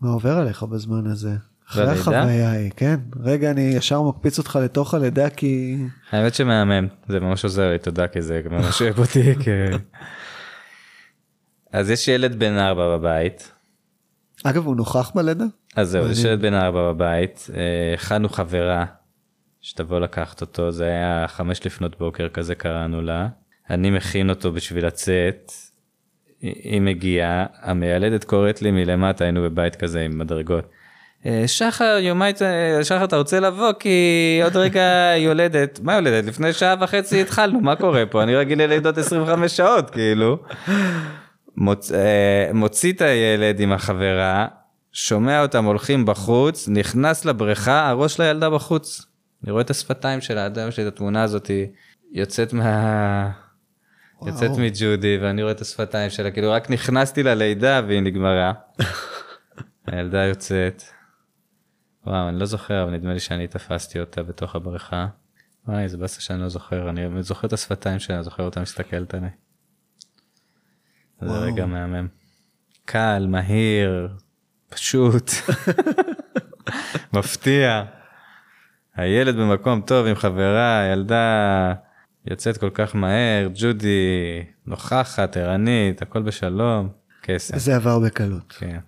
מה עובר עליך בזמן הזה? אחרי בלידה? החוויה ההיא, כן. רגע, אני ישר מקפיץ אותך לתוך הלידה כי... האמת שמהמם, זה ממש עוזר לי, תודה, כי זה ממש אוהב אותי. כי... אז יש ילד בן ארבע בבית, אגב, הוא נוכח בלידה? אז זהו, מעניין. ילד בן ארבע בבית, אה, הכנו חברה שתבוא לקחת אותו, זה היה חמש לפנות בוקר כזה קראנו לה, אני מכין אותו בשביל לצאת, היא מגיעה, המיילדת קוראת לי מלמטה, היינו בבית כזה עם מדרגות. "אה, שחר, יומיים, שחר אתה רוצה לבוא כי עוד רגע יולדת, מה יולדת? לפני שעה וחצי התחלנו, מה קורה פה? אני רגיל ללידות 25 שעות, כאילו. מוצ... אה, מוציא את הילד עם החברה, שומע אותם הולכים בחוץ, נכנס לבריכה, הראש של הילדה בחוץ. אני רואה את השפתיים שלה, עד היום יש לי את התמונה הזאת, היא יוצאת מה... וואו. יוצאת מג'ודי ואני רואה את השפתיים שלה, כאילו רק נכנסתי ללידה והיא נגמרה. הילדה יוצאת. וואו, אני לא זוכר, אבל נדמה לי שאני תפסתי אותה בתוך הבריכה. וואי, זה באסה שאני לא זוכר, אני זוכר את השפתיים שלה, זוכר אותה מסתכלת עליי. זה. רגע מהמם. קל, מהיר, פשוט, מפתיע. הילד במקום טוב עם חברה, ילדה יוצאת כל כך מהר, ג'ודי נוכחת, ערנית, הכל בשלום, קסם. זה עבר בקלות. כן,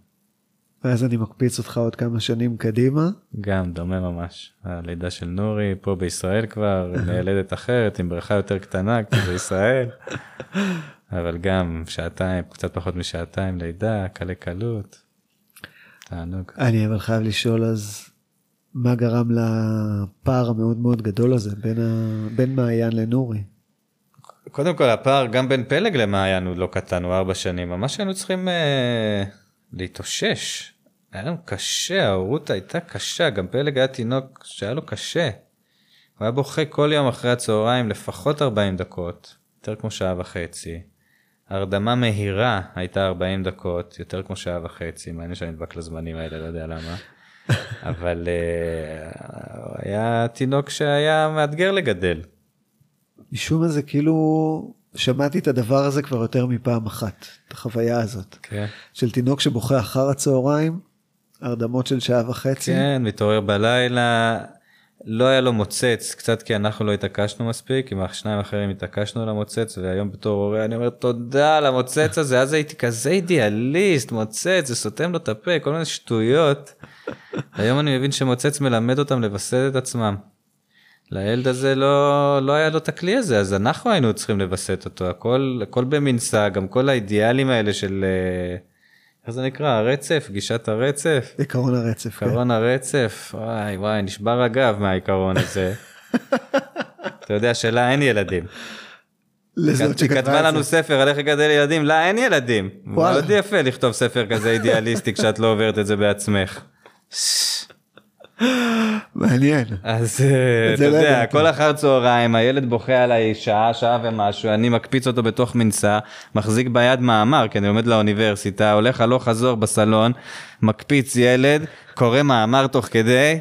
ואז אני מקפיץ אותך עוד כמה שנים קדימה. גם דומה ממש. הלידה של נורי, פה בישראל כבר, מיילדת אחרת, עם בריכה יותר קטנה, כי זה ישראל. אבל גם שעתיים, קצת פחות משעתיים לידה, קלי קלות. תענוג. אני אבל חייב לשאול אז, מה גרם לפער המאוד מאוד גדול הזה בין, ה... בין מעיין לנורי? קודם כל הפער גם בין פלג למעיין הוא לא קטן, הוא ארבע שנים, ממש היינו צריכים אה, להתאושש. היה לנו קשה, ההורות הייתה קשה, גם פלג היה תינוק שהיה לו קשה. הוא היה בוכה כל יום אחרי הצהריים לפחות 40 דקות, יותר כמו שעה וחצי. הרדמה מהירה הייתה 40 דקות, יותר כמו שעה וחצי, מעניין שאני נדבק לזמנים האלה, לא יודע למה. אבל הוא היה תינוק שהיה מאתגר לגדל. משום מה זה כאילו, שמעתי את הדבר הזה כבר יותר מפעם אחת, את החוויה הזאת, כן. של תינוק שבוכה אחר הצהריים, הרדמות של שעה וחצי. כן, מתעורר בלילה, לא היה לו מוצץ, קצת כי אנחנו לא התעקשנו מספיק, עם השניים האחרים התעקשנו על המוצץ, והיום בתור הורה אני אומר תודה על המוצץ הזה, אז הייתי כזה אידיאליסט, מוצץ, זה סותם לו את הפה, כל מיני שטויות. היום אני מבין שמוצץ מלמד אותם לווסת את עצמם. לילד הזה לא, לא היה לו את הכלי הזה, אז אנחנו היינו צריכים לווסת אותו, הכל, הכל במנסה, גם כל האידיאלים האלה של, אה, איך זה נקרא, הרצף, גישת הרצף. עקרון הרצף. כן. עקרון הרצף, וואי וואי, נשבר הגב מהעיקרון הזה. אתה יודע שלה אין ילדים. לזאת היא כתבה שכתבה את לנו זה. ספר על איך לגדל ילדים, לה אין ילדים. מאוד יפה לכתוב ספר כזה אידיאליסטי כשאת לא עוברת את זה בעצמך. מעניין. אז אה, אתה יודע. כל אחר צהריים הילד בוכה עליי שעה, שעה ומשהו, אני מקפיץ אותו בתוך מנסה, מחזיק ביד מאמר, כי אני לומד לאוניברסיטה, הולך הלוך חזור בסלון, מקפיץ ילד, קורא מאמר תוך כדי.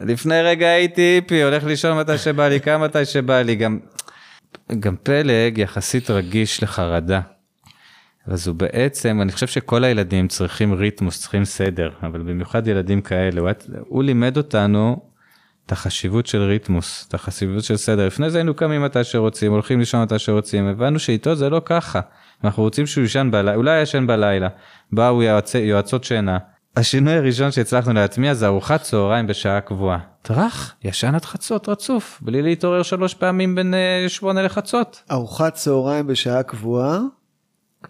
לפני רגע הייתי היפי, הולך לישון מתי שבא לי, קם מתי שבא לי, גם, גם פלג יחסית רגיש לחרדה. אז הוא בעצם, אני חושב שכל הילדים צריכים ריתמוס, צריכים סדר, אבל במיוחד ילדים כאלה, הוא, הוא לימד אותנו את החשיבות של ריתמוס, את החשיבות של סדר. לפני זה היינו קמים מתי שרוצים, הולכים לישון מתי שרוצים, הבנו שאיתו זה לא ככה. אנחנו רוצים שהוא יישן בלילה, אולי ישן בלילה, באו יועצי, יועצות שינה. השינוי הראשון שהצלחנו להטמיע זה ארוחת צהריים בשעה קבועה. טראח, ישן עד חצות רצוף, בלי להתעורר שלוש פעמים בין אה, שמונה לחצות. ארוחת צהריים בשעה קבועה,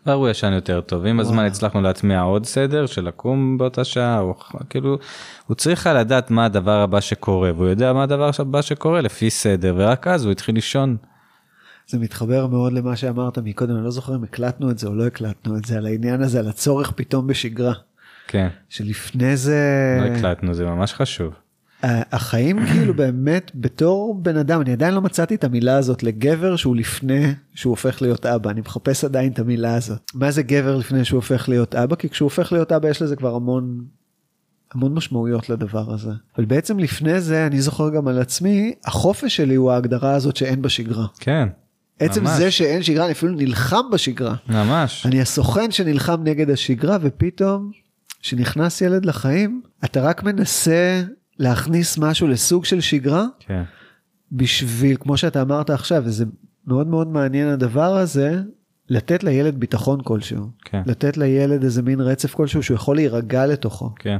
כבר הוא ישן יותר טוב עם הזמן. הצלחנו להטמיע עוד סדר של לקום באותה שעה או כאילו הוא צריך לדעת מה הדבר הבא שקורה והוא יודע מה הדבר הבא שקורה לפי סדר ורק אז הוא התחיל לישון. זה מתחבר מאוד למה שאמרת מקודם, אני לא זוכר אם הקלטנו את זה או לא הקלטנו את זה, על העניין הזה, על הצורך פתאום בשגרה. כן שלפני זה, לא הקלטנו זה ממש חשוב. ה- החיים כאילו באמת בתור בן אדם, אני עדיין לא מצאתי את המילה הזאת לגבר שהוא לפני שהוא הופך להיות אבא, אני מחפש עדיין את המילה הזאת. מה זה גבר לפני שהוא הופך להיות אבא? כי כשהוא הופך להיות אבא יש לזה כבר המון המון משמעויות לדבר הזה. אבל בעצם לפני זה אני זוכר גם על עצמי, החופש שלי הוא ההגדרה הזאת שאין בשגרה. כן עצם ממש. זה שאין שגרה, אני אפילו נלחם בשגרה. ממש אני הסוכן שנלחם נגד השגרה ופתאום כשנכנס ילד לחיים אתה רק מנסה להכניס משהו לסוג של שגרה כן בשביל כמו שאתה אמרת עכשיו וזה מאוד מאוד מעניין הדבר הזה לתת לילד ביטחון כלשהו כן לתת לילד איזה מין רצף כלשהו שהוא יכול להירגע לתוכו. כן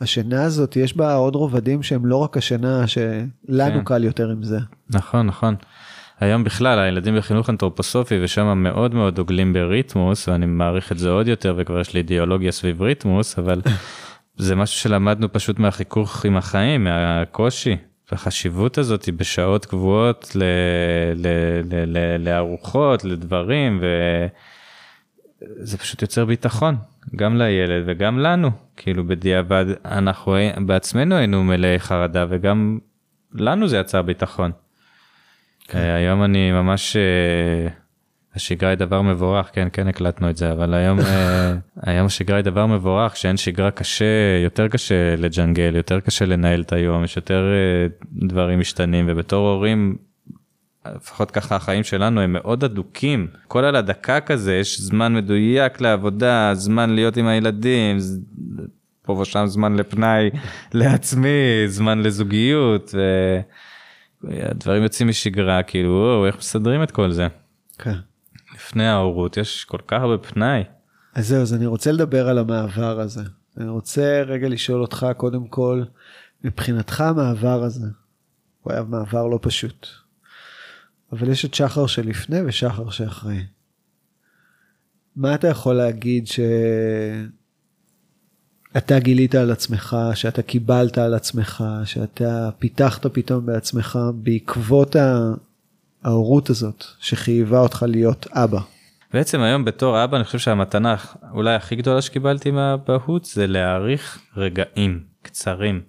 השינה הזאת יש בה עוד רובדים שהם לא רק השינה שלנו כן. קל יותר עם זה. נכון נכון. היום בכלל הילדים בחינוך אנתרופוסופי ושם מאוד מאוד דוגלים בריתמוס ואני מעריך את זה עוד יותר וכבר יש לי אידיאולוגיה סביב ריתמוס אבל זה משהו שלמדנו פשוט מהחיכוך עם החיים מהקושי והחשיבות הזאת היא בשעות קבועות ל, ל, ל, ל, לארוחות לדברים וזה פשוט יוצר ביטחון גם לילד וגם לנו כאילו בדיעבד אנחנו בעצמנו היינו מלאי חרדה וגם לנו זה יצר ביטחון. כן. אה, היום אני ממש אה, השגרה היא דבר מבורך כן כן הקלטנו את זה אבל היום אה, היום השגרה היא דבר מבורך שאין שגרה קשה יותר קשה לג'נגל יותר קשה לנהל את היום יש יותר אה, דברים משתנים ובתור הורים. לפחות ככה החיים שלנו הם מאוד אדוקים כל על הדקה כזה יש זמן מדויק לעבודה זמן להיות עם הילדים פה ושם זמן לפנאי לעצמי זמן לזוגיות. ו... הדברים יוצאים משגרה כאילו וואו, איך מסדרים את כל זה כן. לפני ההורות יש כל כך הרבה פנאי אז זהו, אז אני רוצה לדבר על המעבר הזה. אני רוצה רגע לשאול אותך קודם כל, מבחינתך המעבר הזה, הוא היה מעבר לא פשוט. אבל יש את שחר שלפני ושחר שאחרי. מה אתה יכול להגיד שאתה גילית על עצמך, שאתה קיבלת על עצמך, שאתה פיתחת פתאום בעצמך בעקבות ההורות הזאת שחייבה אותך להיות אבא? בעצם היום בתור אבא אני חושב שהמתנה אולי הכי גדולה שקיבלתי מהאבהות זה להעריך רגעים קצרים.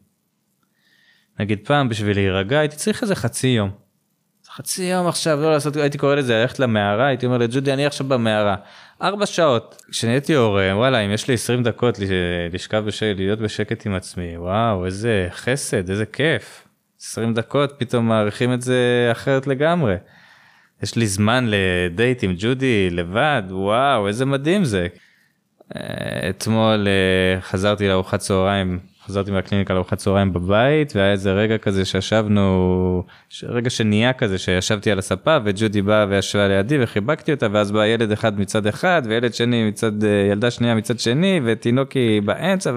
נגיד פעם בשביל להירגע הייתי צריך איזה חצי יום. חצי יום עכשיו לא לעשות הייתי קורא לזה ללכת למערה הייתי אומר לג'ודי אני עכשיו במערה. ארבע שעות כשנהייתי הורה וואלה אם יש לי 20 דקות לש- לשכב בשקט להיות בשקט עם עצמי וואו איזה חסד איזה כיף. 20 דקות פתאום מעריכים את זה אחרת לגמרי. יש לי זמן לדייט עם ג'ודי לבד וואו איזה מדהים זה. אה, אתמול אה, חזרתי לארוחת צהריים חזרתי מהקליניקה לארוחת צהריים בבית והיה איזה רגע כזה שישבנו רגע שנהיה כזה שישבתי על הספה וג'ודי באה וישבה לידי וחיבקתי אותה ואז בא ילד אחד מצד אחד וילד שני מצד אה, ילדה שנייה מצד שני ותינוקי באמצע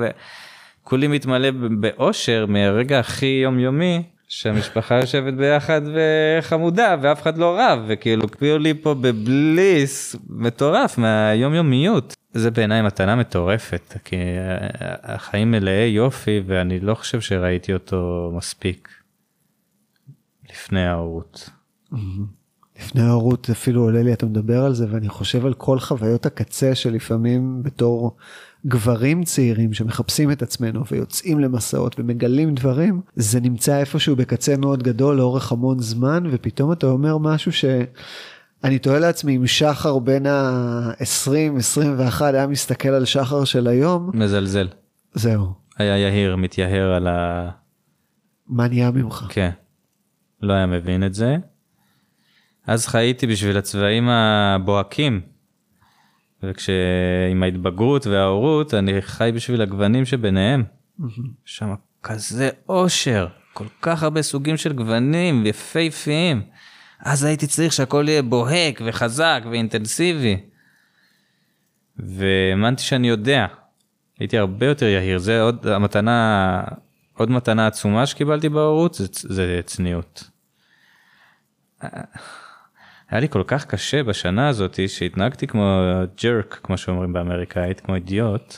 וכולי מתמלא באושר מהרגע הכי יומיומי שהמשפחה יושבת ביחד וחמודה ואף אחד לא רב וכאילו כאילו לי פה בבליס מטורף מהיומיומיות. זה בעיניי מתנה מטורפת כי החיים מלאי יופי ואני לא חושב שראיתי אותו מספיק לפני ההורות. לפני ההורות אפילו עולה לי, אתה מדבר על זה, ואני חושב על כל חוויות הקצה שלפעמים בתור גברים צעירים שמחפשים את עצמנו ויוצאים למסעות ומגלים דברים, זה נמצא איפשהו בקצה מאוד גדול לאורך המון זמן, ופתאום אתה אומר משהו ש... אני תוהה לעצמי אם שחר בין ה-20-21 היה מסתכל על שחר של היום, מזלזל. זהו, היה יהיר, מתייהר על ה... מה נהיה ממך? כן. לא היה מבין את זה. אז חייתי בשביל הצבעים הבוהקים. וכשעם ההתבגרות וההורות, אני חי בשביל הגוונים שביניהם. שם כזה אושר, כל כך הרבה סוגים של גוונים יפהפיים. אז הייתי צריך שהכל יהיה בוהק וחזק ואינטנסיבי. והאמנתי שאני יודע. הייתי הרבה יותר יהיר, זה עוד המתנה, עוד מתנה עצומה שקיבלתי בהורות, זה, זה צניעות. היה לי כל כך קשה בשנה הזאת שהתנהגתי כמו ג'רק, כמו שאומרים באמריקאית, כמו אידיוט.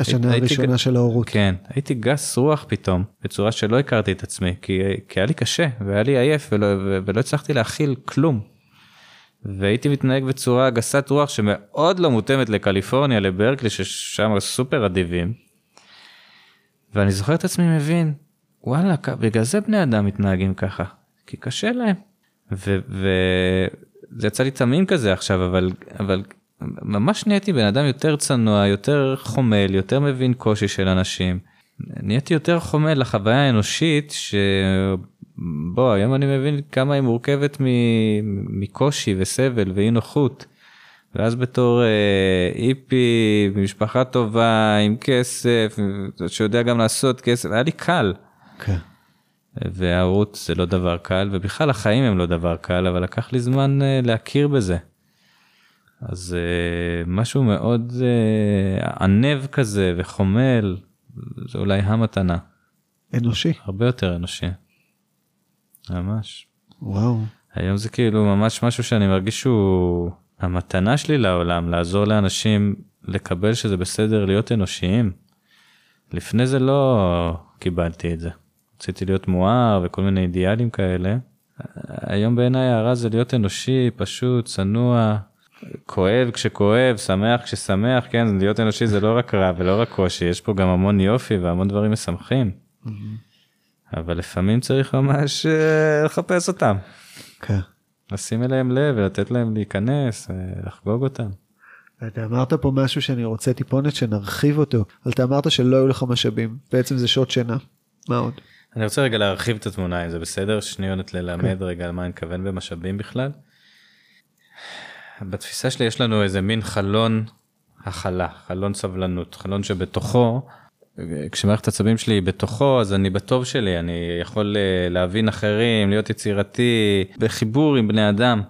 השנה הייתי- הראשונה של ההורות. כן, הייתי גס רוח פתאום, בצורה שלא הכרתי את עצמי, כי, כי היה לי קשה, והיה לי עייף, ולא, ו- ולא הצלחתי להכיל כלום. והייתי מתנהג בצורה גסת רוח שמאוד לא מותאמת לקליפורניה, לברקלי, ששם סופר אדיבים. ואני זוכר את עצמי מבין, וואלה, בגלל זה בני אדם מתנהגים ככה, כי קשה להם. וזה יצא לי תמים כזה עכשיו, אבל, אבל ממש נהייתי בן אדם יותר צנוע, יותר חומל, יותר מבין קושי של אנשים. נהייתי יותר חומל לחוויה האנושית, שבוא, היום אני מבין כמה היא מורכבת מ- מקושי וסבל ואי נוחות. ואז בתור אה, איפי, משפחה טובה, עם כסף, שיודע גם לעשות כסף, היה לי קל. כן. וההורות זה לא דבר קל, ובכלל החיים הם לא דבר קל, אבל לקח לי זמן אה, להכיר בזה. אז אה, משהו מאוד אה, ענב כזה וחומל, זה אולי המתנה, אנושי. הרבה יותר אנושי. ממש. וואו. היום זה כאילו ממש משהו שאני מרגיש שהוא המתנה שלי לעולם, לעזור לאנשים לקבל שזה בסדר להיות אנושיים. לפני זה לא קיבלתי את זה. רציתי להיות מואר וכל מיני אידיאלים כאלה. היום בעיניי הערה זה להיות אנושי, פשוט, צנוע, כואב כשכואב, שמח כששמח, כן, להיות אנושי זה לא רק רע ולא רק קושי, יש פה גם המון יופי והמון דברים משמחים. אבל לפעמים צריך ממש אה, לחפש אותם. כן. לשים אליהם לב ולתת להם להיכנס, אה, לחגוג אותם. אתה אמרת פה משהו שאני רוצה טיפונת שנרחיב אותו, אבל אתה אמרת שלא היו לך משאבים, בעצם זה שעות שינה. מה עוד? אני רוצה רגע להרחיב את התמונה אם זה בסדר שניונת ללמד רגע על מה אני מתכוון במשאבים בכלל. בתפיסה שלי יש לנו איזה מין חלון הכלה חלון סבלנות חלון שבתוכו כשמערכת העצבים שלי היא בתוכו אז אני בטוב שלי אני יכול אה, להבין אחרים להיות יצירתי בחיבור עם בני אדם.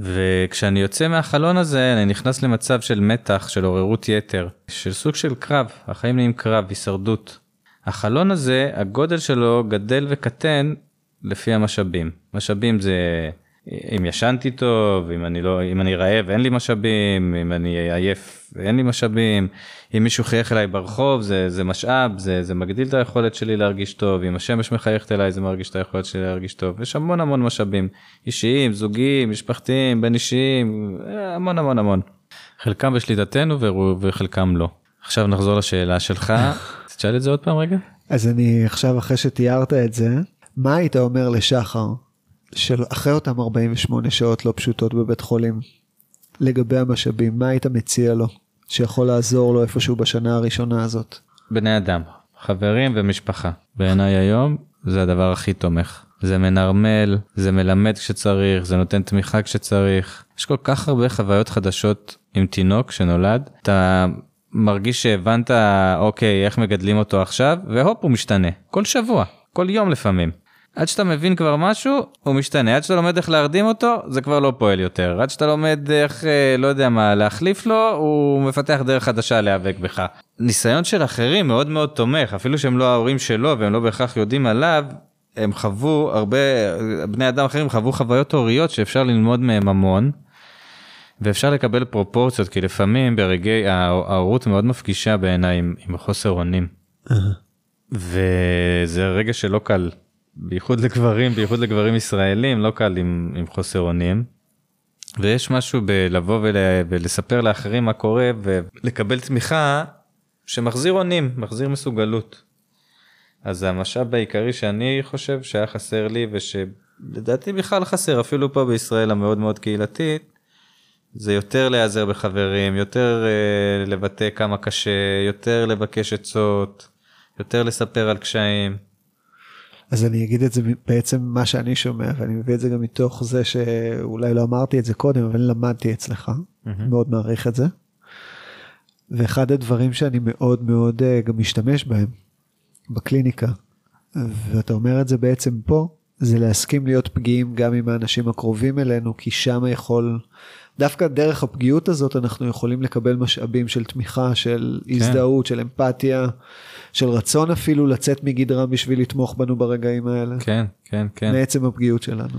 וכשאני יוצא מהחלון הזה אני נכנס למצב של מתח של עוררות יתר של סוג של קרב החיים נהיים קרב הישרדות. החלון הזה הגודל שלו גדל וקטן לפי המשאבים. משאבים זה אם ישנתי טוב אם אני לא אם אני רעב אין לי משאבים אם אני עייף אין לי משאבים. אם מישהו חייך אליי ברחוב זה זה משאב זה זה מגדיל את היכולת שלי להרגיש טוב. אם השמש מחייכת אליי זה מרגיש את היכולת שלי להרגיש טוב. יש המון המון משאבים אישיים זוגיים משפחתיים בין אישיים המון המון המון. חלקם בשליטתנו וחלקם לא. עכשיו נחזור לשאלה שלך תשאל את זה עוד פעם רגע. אז אני עכשיו אחרי שתיארת את זה, מה היית אומר לשחר של אחרי אותם 48 שעות לא פשוטות בבית חולים לגבי המשאבים, מה היית מציע לו שיכול לעזור לו איפשהו בשנה הראשונה הזאת? בני אדם, חברים ומשפחה. בעיניי היום זה הדבר הכי תומך. זה מנרמל, זה מלמד כשצריך, זה נותן תמיכה כשצריך. יש כל כך הרבה חוויות חדשות עם תינוק שנולד. אתה מרגיש שהבנת, אוקיי, איך מגדלים אותו עכשיו, והופ, הוא משתנה. כל שבוע, כל יום לפעמים. עד שאתה מבין כבר משהו, הוא משתנה. עד שאתה לומד איך להרדים אותו, זה כבר לא פועל יותר. עד שאתה לומד איך, אה, לא יודע מה, להחליף לו, הוא מפתח דרך חדשה להיאבק בך. ניסיון של אחרים מאוד מאוד תומך, אפילו שהם לא ההורים שלו והם לא בהכרח יודעים עליו, הם חוו הרבה, בני אדם אחרים חוו חוויות הוריות שאפשר ללמוד מהם המון. ואפשר לקבל פרופורציות, כי לפעמים ברגעי, ההורות מאוד מפגישה בעיניי עם, עם חוסר אונים. וזה רגע שלא קל, בייחוד לגברים, בייחוד לגברים ישראלים, לא קל עם, עם חוסר אונים. ויש משהו בלבוא ול... ולספר לאחרים מה קורה ולקבל תמיכה שמחזיר אונים, מחזיר מסוגלות. אז המשאב העיקרי שאני חושב שהיה חסר לי ושלדעתי בכלל חסר אפילו פה בישראל המאוד מאוד קהילתית, זה יותר להיעזר בחברים, יותר uh, לבטא כמה קשה, יותר לבקש עצות, יותר לספר על קשיים. אז אני אגיד את זה בעצם מה שאני שומע ואני מביא את זה גם מתוך זה שאולי לא אמרתי את זה קודם אבל למדתי אצלך mm-hmm. מאוד מעריך את זה. ואחד הדברים שאני מאוד מאוד uh, גם משתמש בהם בקליניקה ואתה אומר את זה בעצם פה זה להסכים להיות פגיעים גם עם האנשים הקרובים אלינו כי שם יכול דווקא דרך הפגיעות הזאת אנחנו יכולים לקבל משאבים של תמיכה של כן. הזדהות של אמפתיה של רצון אפילו לצאת מגדרם בשביל לתמוך בנו ברגעים האלה. כן כן כן. מעצם הפגיעות שלנו.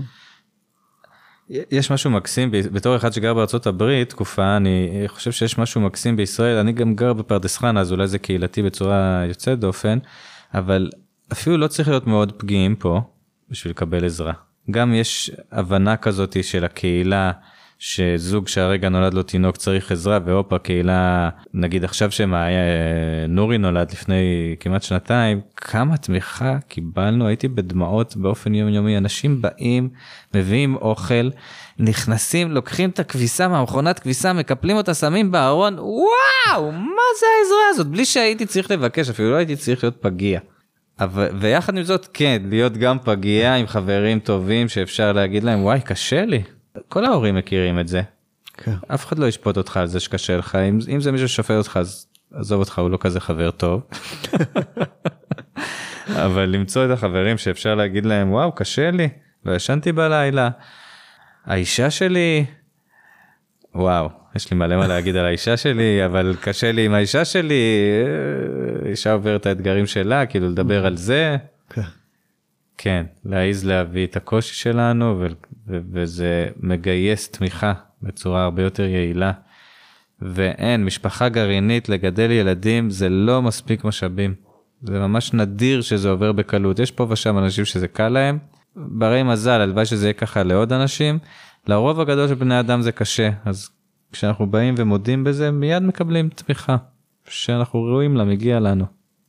יש משהו מקסים בתור אחד שגר בארצות הברית תקופה אני חושב שיש משהו מקסים בישראל אני גם גר בפרדס חנה אז אולי זה קהילתי בצורה יוצאת דופן אבל אפילו לא צריך להיות מאוד פגיעים פה בשביל לקבל עזרה גם יש הבנה כזאת של הקהילה שזוג שהרגע נולד לו תינוק צריך עזרה והופה קהילה נגיד עכשיו שנורי נולד לפני כמעט שנתיים כמה תמיכה קיבלנו? הייתי בדמעות באופן יומיומי. אנשים באים מביאים אוכל נכנסים לוקחים את הכביסה מהמכונת כביסה מקפלים אותה שמים בארון. וואו! מה זה העזרה הזאת? בלי שהייתי צריך לבקש אפילו לא הייתי צריך להיות פגיע. אבל ויחד עם זאת כן להיות גם פגיע עם חברים טובים שאפשר להגיד להם וואי קשה לי כל ההורים מכירים את זה. כן. אף אחד לא ישפוט אותך על זה שקשה לך אם, אם זה מישהו ששופט אותך אז עזוב אותך הוא לא כזה חבר טוב. אבל למצוא את החברים שאפשר להגיד להם וואו קשה לי לא ישנתי בלילה. האישה שלי וואו יש לי מלא מה להגיד על האישה שלי אבל קשה לי עם האישה שלי אה, אישה עוברת את האתגרים שלה כאילו לדבר על זה. כן. להעיז להביא את הקושי שלנו וזה מגייס תמיכה בצורה הרבה יותר יעילה. ואין, משפחה גרעינית לגדל ילדים זה לא מספיק משאבים. זה ממש נדיר שזה עובר בקלות. יש פה ושם אנשים שזה קל להם, ברי מזל, הלוואי שזה יהיה ככה לעוד אנשים. לרוב הגדול של בני אדם זה קשה, אז כשאנחנו באים ומודים בזה מיד מקבלים תמיכה שאנחנו ראויים לה, מגיע לנו.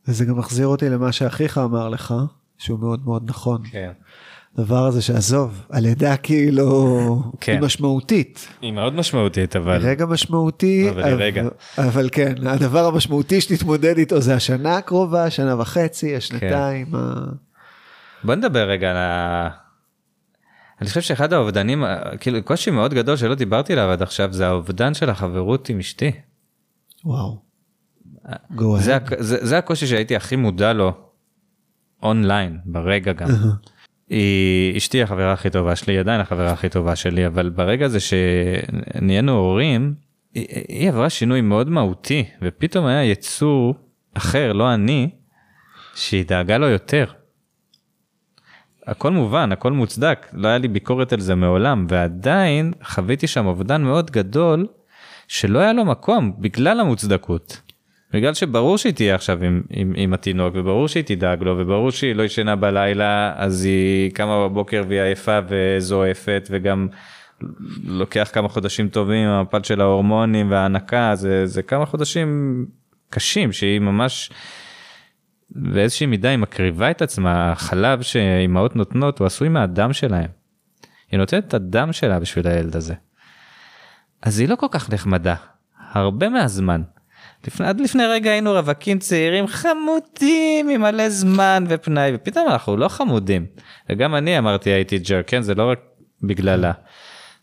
וזה גם מחזיר אותי למה שאחיך אמר לך, שהוא מאוד מאוד נכון. כן. דבר הזה שעזוב, הלידה כאילו כן. היא משמעותית. היא מאוד משמעותית אבל... רגע משמעותי, אבל, אבל, רגע. אבל כן, הדבר המשמעותי שתתמודד איתו זה השנה הקרובה, שנה וחצי, השנתיים. כן. ה... בוא נדבר רגע על ה... אני חושב שאחד האובדנים, כאילו קושי מאוד גדול שלא דיברתי עליו עד עכשיו, זה האובדן של החברות עם אשתי. וואו. זה, זה, זה הקושי שהייתי הכי מודע לו אונליין ברגע גם. היא אשתי החברה הכי טובה שלי עדיין החברה הכי טובה שלי אבל ברגע זה שנהיינו הורים היא, היא עברה שינוי מאוד מהותי ופתאום היה יצור אחר לא אני שהיא דאגה לו יותר. הכל מובן הכל מוצדק לא היה לי ביקורת על זה מעולם ועדיין חוויתי שם אובדן מאוד גדול שלא היה לו מקום בגלל המוצדקות. בגלל שברור שהיא תהיה עכשיו עם, עם, עם התינוק וברור שהיא תדאג לו וברור שהיא לא ישנה בלילה אז היא קמה בבוקר והיא עייפה וזועפת וגם לוקח כמה חודשים טובים המפל של ההורמונים וההנקה זה זה כמה חודשים קשים שהיא ממש באיזושהי מידה היא מקריבה את עצמה החלב שאימהות נותנות הוא עשוי מהדם שלהם. היא נותנת את הדם שלה בשביל הילד הזה. אז היא לא כל כך נחמדה הרבה מהזמן. לפני, עד לפני רגע היינו רווקים צעירים חמודים עם מלא זמן ופנאי ופתאום אנחנו לא חמודים. וגם אני אמרתי הייתי ג'ר כן זה לא רק בגללה.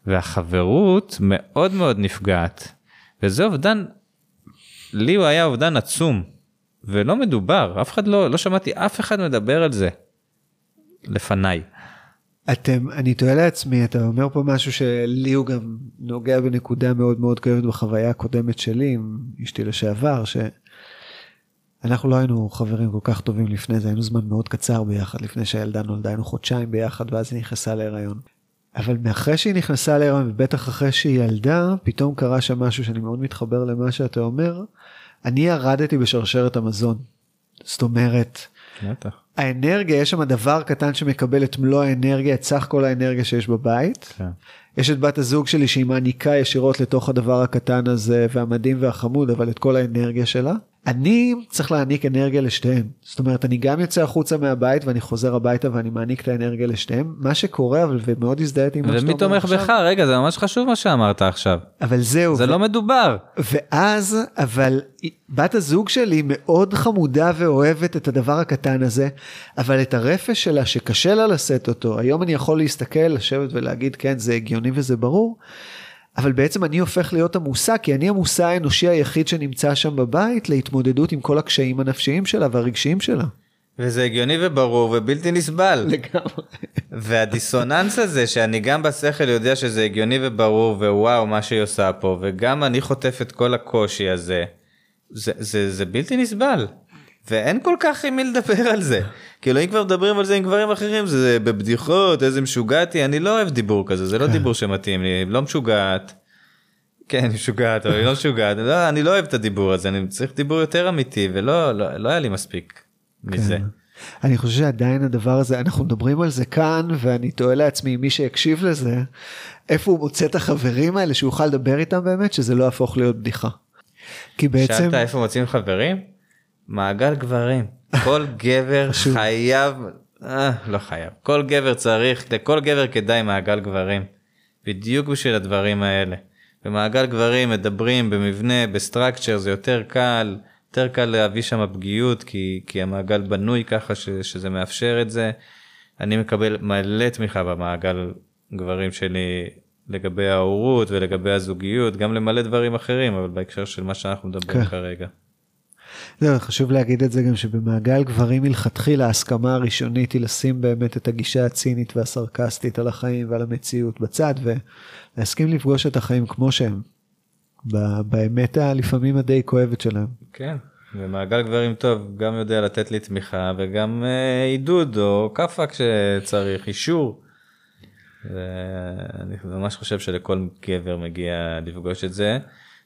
והחברות מאוד מאוד נפגעת. וזה אובדן, לי הוא היה אובדן עצום. ולא מדובר אף אחד לא לא שמעתי אף אחד מדבר על זה. לפניי. אתם, אני תוהה לעצמי, אתה אומר פה משהו שלי הוא גם נוגע בנקודה מאוד מאוד כואבת בחוויה הקודמת שלי עם אשתי לשעבר, שאנחנו לא היינו חברים כל כך טובים לפני זה, היינו זמן מאוד קצר ביחד, לפני שהילדה נולדה, היינו חודשיים ביחד ואז היא נכנסה להיריון. אבל מאחרי שהיא נכנסה להיריון, ובטח אחרי שהיא ילדה, פתאום קרה שם משהו שאני מאוד מתחבר למה שאתה אומר, אני ירדתי בשרשרת המזון. זאת אומרת, האנרגיה, יש שם דבר קטן שמקבל את מלוא האנרגיה, את סך כל האנרגיה שיש בבית. כן. יש את בת הזוג שלי שהיא מעניקה ישירות לתוך הדבר הקטן הזה והמדהים והחמוד, אבל את כל האנרגיה שלה. אני צריך להעניק אנרגיה לשתיהם. זאת אומרת, אני גם יוצא החוצה מהבית ואני חוזר הביתה ואני מעניק את האנרגיה לשתיהם. מה שקורה, אבל ומאוד הזדהיתי עם מה שאתה ומי אומר תומך עכשיו. בך? רגע, זה ממש חשוב מה שאמרת עכשיו. אבל זהו. זה ו- לא מדובר. ואז, אבל בת הזוג שלי מאוד חמודה ואוהבת את הדבר הקטן הזה, אבל את הרפש שלה שקשה לה לשאת אותו, היום אני יכול להסתכל, לשבת ולהגיד כן זה הגיוני וזה ברור, אבל בעצם אני הופך להיות המושא, כי אני המושא האנושי היחיד שנמצא שם בבית להתמודדות עם כל הקשיים הנפשיים שלה והרגשיים שלה. וזה הגיוני וברור ובלתי נסבל. לגמרי. והדיסוננס הזה שאני גם בשכל יודע שזה הגיוני וברור ווואו מה שהיא עושה פה וגם אני חוטף את כל הקושי הזה זה, זה, זה בלתי נסבל ואין כל כך עם מי לדבר על זה כאילו אם כבר מדברים על זה עם גברים אחרים זה בבדיחות איזה משוגעתי אני לא אוהב דיבור כזה זה לא דיבור שמתאים לי לא משוגעת. כן היא משוגעת אבל היא לא משוגעת לא, אני לא אוהב את הדיבור הזה אני צריך דיבור יותר אמיתי ולא לא, לא היה לי מספיק מזה. כן. אני חושב שעדיין הדבר הזה, אנחנו מדברים על זה כאן, ואני תוהה לעצמי, מי שיקשיב לזה, איפה הוא מוצא את החברים האלה שהוא יוכל לדבר איתם באמת, שזה לא יהפוך להיות בדיחה. כי בעצם, שאלת איפה מוצאים חברים? מעגל גברים. כל גבר. חייב, אה, לא חייב, כל גבר צריך, לכל גבר כדאי מעגל גברים. בדיוק בשביל הדברים האלה. במעגל גברים מדברים במבנה, בסטרקצ'ר, זה יותר קל, יותר קל להביא שם פגיעות, כי, כי המעגל בנוי ככה ש, שזה מאפשר את זה. אני מקבל מלא תמיכה במעגל גברים שלי לגבי ההורות ולגבי הזוגיות, גם למלא דברים אחרים, אבל בהקשר של מה שאנחנו מדברים כן. כרגע. זהו, חשוב להגיד את זה גם שבמעגל גברים מלכתחילה ההסכמה הראשונית היא לשים באמת את הגישה הצינית והסרקסטית על החיים ועל המציאות בצד, ולהסכים לפגוש את החיים כמו שהם, באמת הלפעמים הדי כואבת שלהם. כן, ומעגל גברים טוב גם יודע לתת לי תמיכה וגם אה, עידוד או כאפה כשצריך, אישור. ואני ממש חושב שלכל גבר מגיע לפגוש את זה.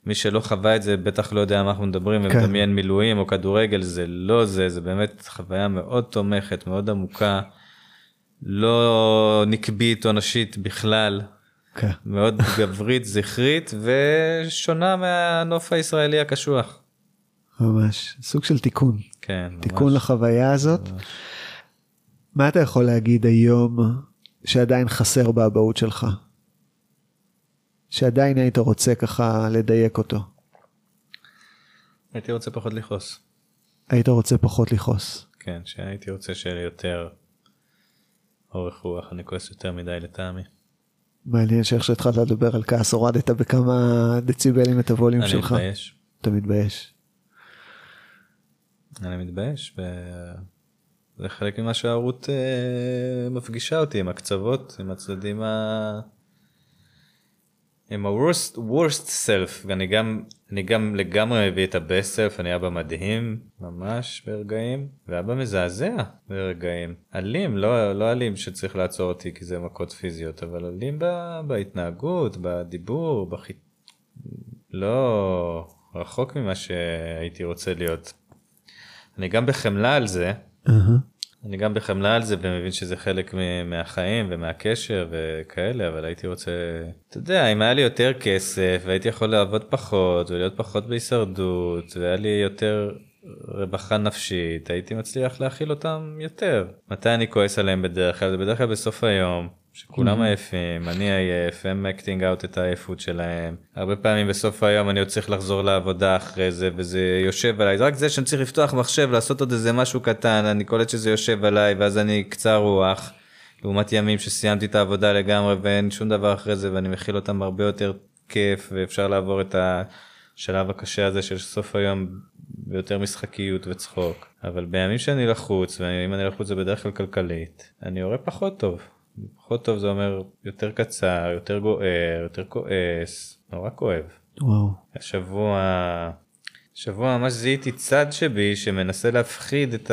מי שלא חווה את זה בטח לא יודע מה אנחנו מדברים כן. ומדמיין מילואים או כדורגל זה לא זה זה באמת חוויה מאוד תומכת מאוד עמוקה. לא נקבית או נשית בכלל כן. מאוד גברית זכרית ושונה מהנוף הישראלי הקשוח. ממש, סוג של תיקון, כן, ממש. תיקון לחוויה הזאת. מה אתה יכול להגיד היום שעדיין חסר באבהות שלך? שעדיין היית רוצה ככה לדייק אותו. הייתי רוצה פחות לכעוס. היית רוצה פחות לכעוס. כן, שהייתי רוצה שיהיה לי יותר אורך רוח, אני כועס יותר מדי לטעמי. מעניין שאיך שהתחלת לדבר על כעס הורדת בכמה דציבלים את הווליום אני שלך. מתבייש, אתה מתבייש. אני מתבייש, וזה חלק ממה שהערות אה, מפגישה אותי עם הקצוות, עם הצדדים ה... עם ה-worst worst self, ואני גם, אני גם לגמרי מביא את ה-best self, אני אבא מדהים, ממש ברגעים, ואבא מזעזע ברגעים. אלים, לא, לא אלים שצריך לעצור אותי כי זה מכות פיזיות, אבל אלים ב- בהתנהגות, בדיבור, בח... לא רחוק ממה שהייתי רוצה להיות. אני גם בחמלה על זה, אהה. אני גם בחמלה על זה ומבין שזה חלק מהחיים ומהקשר וכאלה, אבל הייתי רוצה, אתה יודע, אם היה לי יותר כסף והייתי יכול לעבוד פחות ולהיות פחות בהישרדות והיה לי יותר רווחה נפשית, הייתי מצליח להכיל אותם יותר. מתי אני כועס עליהם בדרך כלל? זה בדרך כלל בסוף היום. שכולם עייפים, אני עייף, הם acting out את העייפות שלהם. הרבה פעמים בסוף היום אני עוד צריך לחזור לעבודה אחרי זה, וזה יושב עליי. רק זה שאני צריך לפתוח מחשב, לעשות עוד איזה משהו קטן, אני קולט שזה יושב עליי, ואז אני קצר רוח. לעומת ימים שסיימתי את העבודה לגמרי ואין שום דבר אחרי זה, ואני מכיל אותם הרבה יותר כיף, ואפשר לעבור את השלב הקשה הזה של סוף היום ביותר משחקיות וצחוק. אבל בימים שאני לחוץ, ואם אני לחוץ זה בדרך כלל כלכלית, אני יורה פחות טוב. פחות טוב זה אומר יותר קצר, יותר גוער, יותר כועס, נורא כואב. וואו. השבוע, השבוע ממש זיהיתי צד שבי שמנסה להפחיד את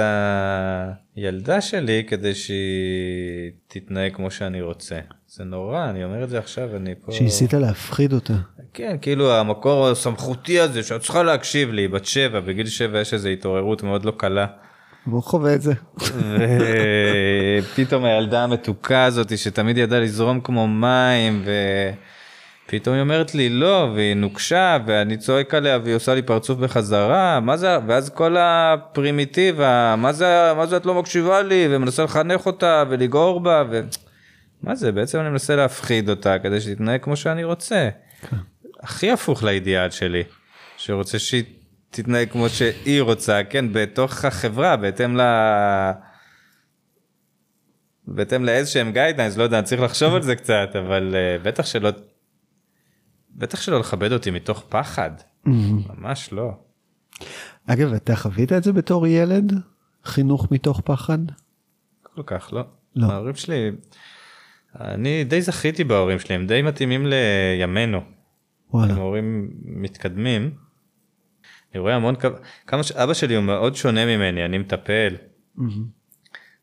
הילדה שלי כדי שהיא תתנהג כמו שאני רוצה. זה נורא, אני אומר את זה עכשיו, אני פה... שניסית להפחיד אותה. כן, כאילו המקור הסמכותי הזה שאת צריכה להקשיב לי, בת שבע, בגיל שבע יש איזו התעוררות מאוד לא קלה. והוא חווה את זה. ופתאום הילדה המתוקה הזאת שתמיד ידעה לזרום כמו מים ופתאום היא אומרת לי לא והיא נוקשה ואני צועק עליה והיא עושה לי פרצוף בחזרה מה זה ואז כל הפרימיטיבה מה זה מה זה את לא מקשיבה לי ומנסה לחנך אותה ולגעור בה ומה זה בעצם אני מנסה להפחיד אותה כדי שתתנהג כמו שאני רוצה. כן. הכי הפוך לאידיאל שלי שרוצה שהיא תתנהג כמו שהיא רוצה, כן, בתוך החברה, בהתאם ל... בהתאם לאיזה שהם guidelines, לא יודע, צריך לחשוב על זה קצת, אבל אה, בטח שלא, בטח שלא לכבד אותי מתוך פחד, ממש לא. אגב, אתה חווית את זה בתור ילד? חינוך מתוך פחד? כל כך לא. לא. ההורים שלי, אני די זכיתי בהורים שלי, הם די מתאימים לימינו. וואלה. הם הורים מתקדמים. אני רואה המון כמה שאבא שלי הוא מאוד שונה ממני אני מטפל.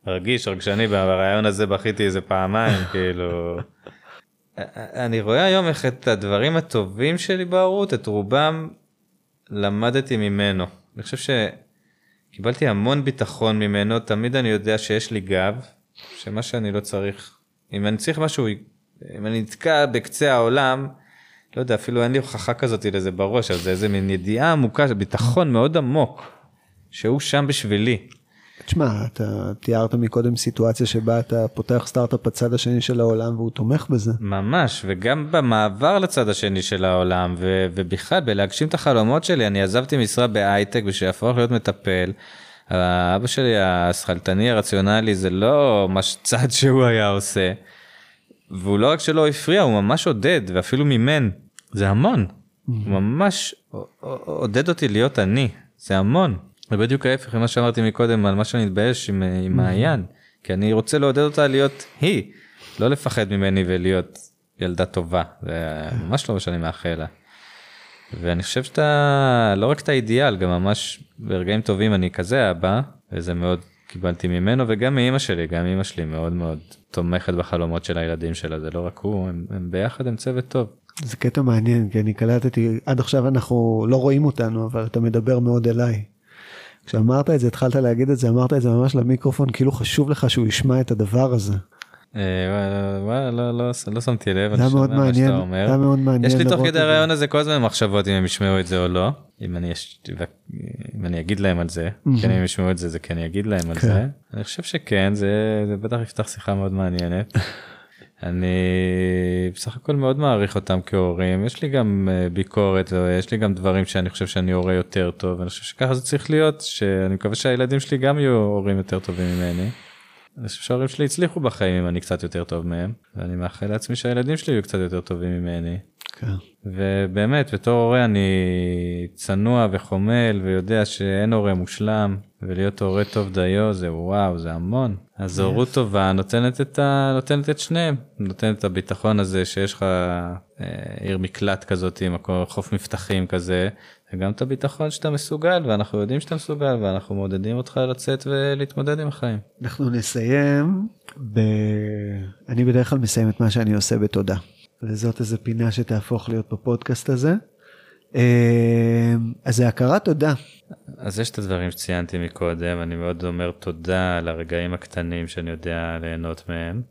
רגיש רגשני ברעיון הזה בכיתי איזה פעמיים כאילו. אני רואה היום איך את הדברים הטובים שלי בהורות את רובם למדתי ממנו. אני חושב שקיבלתי המון ביטחון ממנו תמיד אני יודע שיש לי גב שמה שאני לא צריך אם אני צריך משהו אם אני נתקע בקצה העולם. לא יודע, אפילו אין לי הוכחה כזאת לזה בראש, אבל זה איזה מין ידיעה עמוקה, ביטחון מאוד עמוק, שהוא שם בשבילי. תשמע, אתה תיארת מקודם סיטואציה שבה אתה פותח סטארט-אפ בצד השני של העולם והוא תומך בזה. ממש, וגם במעבר לצד השני של העולם, ו- ובכלל בלהגשים את החלומות שלי, אני עזבתי משרה בהייטק בשביל להפוך להיות מטפל. אבא שלי השכלתני הרציונלי זה לא מה צעד שהוא היה עושה. והוא לא רק שלא הפריע, הוא ממש עודד, ואפילו מימן. זה המון. הוא ממש עודד אותי להיות אני, זה המון. זה בדיוק ההפך ממה שאמרתי מקודם על מה שאני מתבייש עם, עם מעיין. כי אני רוצה לעודד אותה להיות היא, לא לפחד ממני ולהיות ילדה טובה. זה ממש לא מה שאני מאחל לה. ואני חושב שאתה לא רק את האידיאל גם ממש ברגעים טובים אני כזה אבא וזה מאוד קיבלתי ממנו וגם מאמא שלי גם אמא שלי מאוד מאוד תומכת בחלומות של הילדים שלה זה לא רק הוא הם, הם ביחד הם צוות טוב. זה קטע מעניין כי אני קלטתי עד עכשיו אנחנו לא רואים אותנו אבל אתה מדבר מאוד אליי. כשאמרת את זה התחלת להגיד את זה אמרת את זה ממש למיקרופון כאילו חשוב לך שהוא ישמע את הדבר הזה. אה, לא, לא, לא שמתי לב, זה מאוד מעניין, זה מאוד מעניין. יש לי תוך כדי הרעיון הזה כל הזמן מחשבות אם הם ישמעו את זה או לא, אם אני, אני אגיד להם על זה, כן אם ישמעו את זה זה כן יגיד להם על כן. זה, אני חושב שכן, זה בטח יפתח שיחה מאוד מעניינת. אני בסך הכל מאוד מעריך אותם כהורים יש לי גם אה, ביקורת יש לי גם דברים שאני חושב שאני הורה יותר טוב אני חושב שככה זה צריך להיות שאני מקווה שהילדים שלי גם יהיו הורים יותר טובים ממני. אני חושב שההורים שלי הצליחו בחיים אם אני קצת יותר טוב מהם ואני מאחל לעצמי שהילדים שלי יהיו קצת יותר טובים ממני. כן. ובאמת בתור הורה אני צנוע וחומל ויודע שאין הורה מושלם ולהיות הורה טוב דיו זה וואו זה המון. אז הורות טובה נותנת את, ה... נותנת את שניהם נותנת את הביטחון הזה שיש לך אה, עיר מקלט כזאת עם חוף מבטחים כזה וגם את הביטחון שאתה מסוגל ואנחנו יודעים שאתה מסוגל ואנחנו מעודדים אותך לצאת ולהתמודד עם החיים. אנחנו נסיים ב... אני בדרך כלל מסיים את מה שאני עושה בתודה. וזאת איזה פינה שתהפוך להיות בפודקאסט הזה. אה, אז זה הכרת תודה. אז יש את הדברים שציינתי מקודם, אני מאוד אומר תודה על הרגעים הקטנים שאני יודע ליהנות מהם.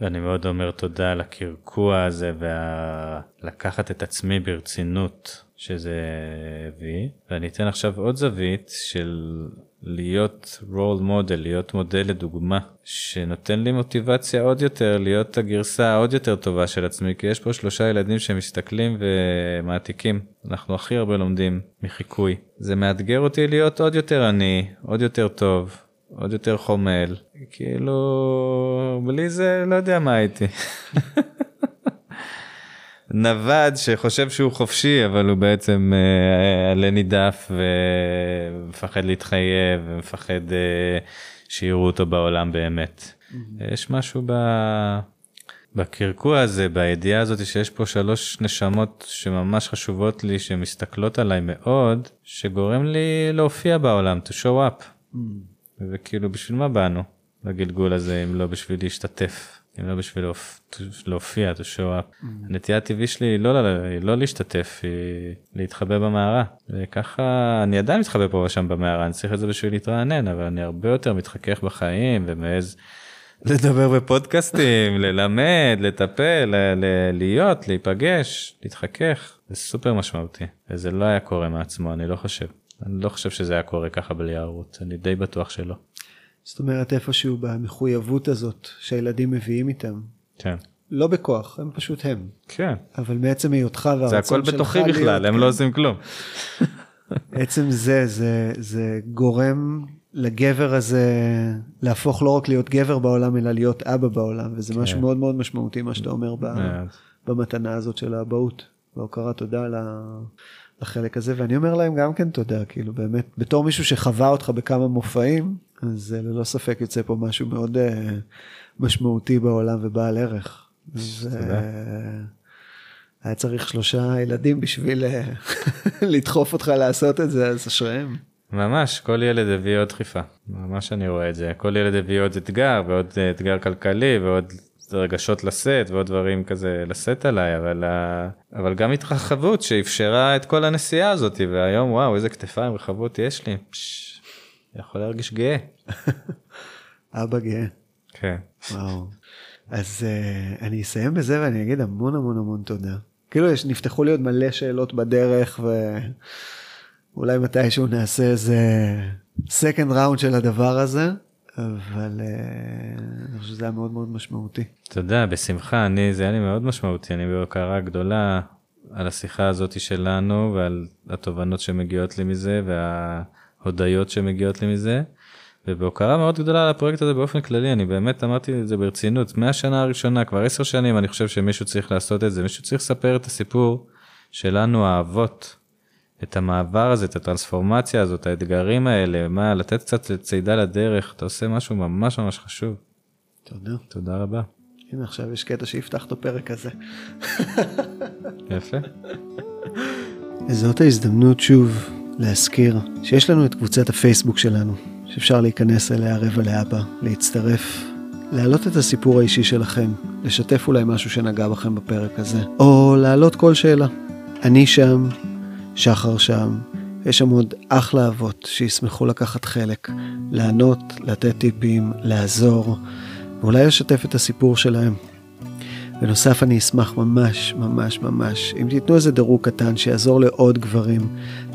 ואני מאוד אומר תודה על הקרקוע הזה ולקחת את עצמי ברצינות שזה הביא. ואני אתן עכשיו עוד זווית של להיות role model, להיות מודל לדוגמה, שנותן לי מוטיבציה עוד יותר להיות הגרסה העוד יותר טובה של עצמי, כי יש פה שלושה ילדים שמסתכלים ומעתיקים. אנחנו הכי הרבה לומדים מחיקוי. זה מאתגר אותי להיות עוד יותר עני, עוד יותר טוב, עוד יותר חומל. כאילו, בלי זה לא יודע מה הייתי. נווד שחושב שהוא חופשי אבל הוא בעצם אה, עלה נידף ומפחד להתחייב ומפחד אה, שיראו אותו בעולם באמת. יש משהו ב... בקרקוע הזה בידיעה הזאת שיש פה שלוש נשמות שממש חשובות לי שמסתכלות עליי מאוד שגורם לי להופיע בעולם to show up mm. וכאילו בשביל מה באנו לגלגול הזה אם לא בשביל להשתתף אם לא בשביל להופיע, to show up. Mm. הנטייה הטבעי שלי היא לא, לא להשתתף, היא להתחבא במערה. וככה, אני עדיין מתחבא פה ושם במערה, אני צריך את זה בשביל להתרענן, אבל אני הרבה יותר מתחכך בחיים ומעז לדבר בפודקאסטים, ללמד, לטפל, להיות, להיפגש, להתחכך. זה סופר משמעותי, וזה לא היה קורה מעצמו, אני לא חושב. אני לא חושב שזה היה קורה ככה בלי הערוץ, אני די בטוח שלא. זאת אומרת איפשהו במחויבות הזאת שהילדים מביאים איתם. כן. לא בכוח, הם פשוט הם. כן. אבל מעצם היותך והרצון שלך זה הכל בתוכי בכלל, הם כן. לא עושים כלום. עצם זה, זה, זה גורם לגבר הזה להפוך לא רק להיות גבר בעולם, אלא להיות אבא בעולם, וזה כן. משהו מאוד מאוד משמעותי, מה שאתה אומר ב, במתנה הזאת של האבהות. והוקרת תודה לחלק הזה, ואני אומר להם גם כן תודה, כאילו באמת, בתור מישהו שחווה אותך בכמה מופעים, אז ללא ספק יוצא פה משהו מאוד uh, משמעותי בעולם ובעל ערך. אז, uh, היה צריך שלושה ילדים בשביל לדחוף אותך לעשות את זה, אז אשריהם. ממש, כל ילד הביא עוד דחיפה, ממש אני רואה את זה. כל ילד הביא עוד אתגר ועוד אתגר כלכלי ועוד רגשות לשאת ועוד דברים כזה לשאת עליי אבל אבל גם התרחבות שאפשרה את כל הנסיעה הזאת והיום וואו איזה כתפיים רחבות יש לי. פש, יכול להרגיש גאה. אבא גאה. כן. וואו. אז uh, אני אסיים בזה ואני אגיד המון המון המון תודה. כאילו יש, נפתחו לי עוד מלא שאלות בדרך ואולי מתישהו נעשה איזה second round של הדבר הזה. אבל אה, אני חושב שזה היה מאוד מאוד משמעותי. תודה, בשמחה, אני, זה היה לי מאוד משמעותי, אני בהוקרה גדולה על השיחה הזאת שלנו ועל התובנות שמגיעות לי מזה וההודיות שמגיעות לי מזה. ובהוקרה מאוד גדולה על הפרויקט הזה באופן כללי, אני באמת אמרתי את זה ברצינות, מהשנה הראשונה, כבר עשר שנים אני חושב שמישהו צריך לעשות את זה, מישהו צריך לספר את הסיפור שלנו האבות את המעבר הזה, את הטרנספורמציה הזאת, האתגרים האלה, מה, לתת קצת צידה לדרך, אתה עושה משהו ממש ממש חשוב. תודה. תודה רבה. הנה עכשיו יש קטע שיפתח את הפרק הזה. יפה. זאת ההזדמנות שוב להזכיר שיש לנו את קבוצת הפייסבוק שלנו, שאפשר להיכנס אליה רבע לאבא, להצטרף, להעלות את הסיפור האישי שלכם, לשתף אולי משהו שנגע בכם בפרק הזה, או להעלות כל שאלה. אני שם, שחר שם, יש שם עוד אחלה אבות שישמחו לקחת חלק, לענות, לתת טיפים, לעזור, ואולי לשתף את הסיפור שלהם. בנוסף, אני אשמח ממש, ממש, ממש, אם תיתנו איזה דירוג קטן שיעזור לעוד גברים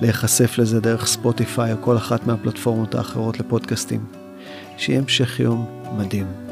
להיחשף לזה דרך ספוטיפיי או כל אחת מהפלטפורמות האחרות לפודקאסטים. שיהיה המשך יום מדהים.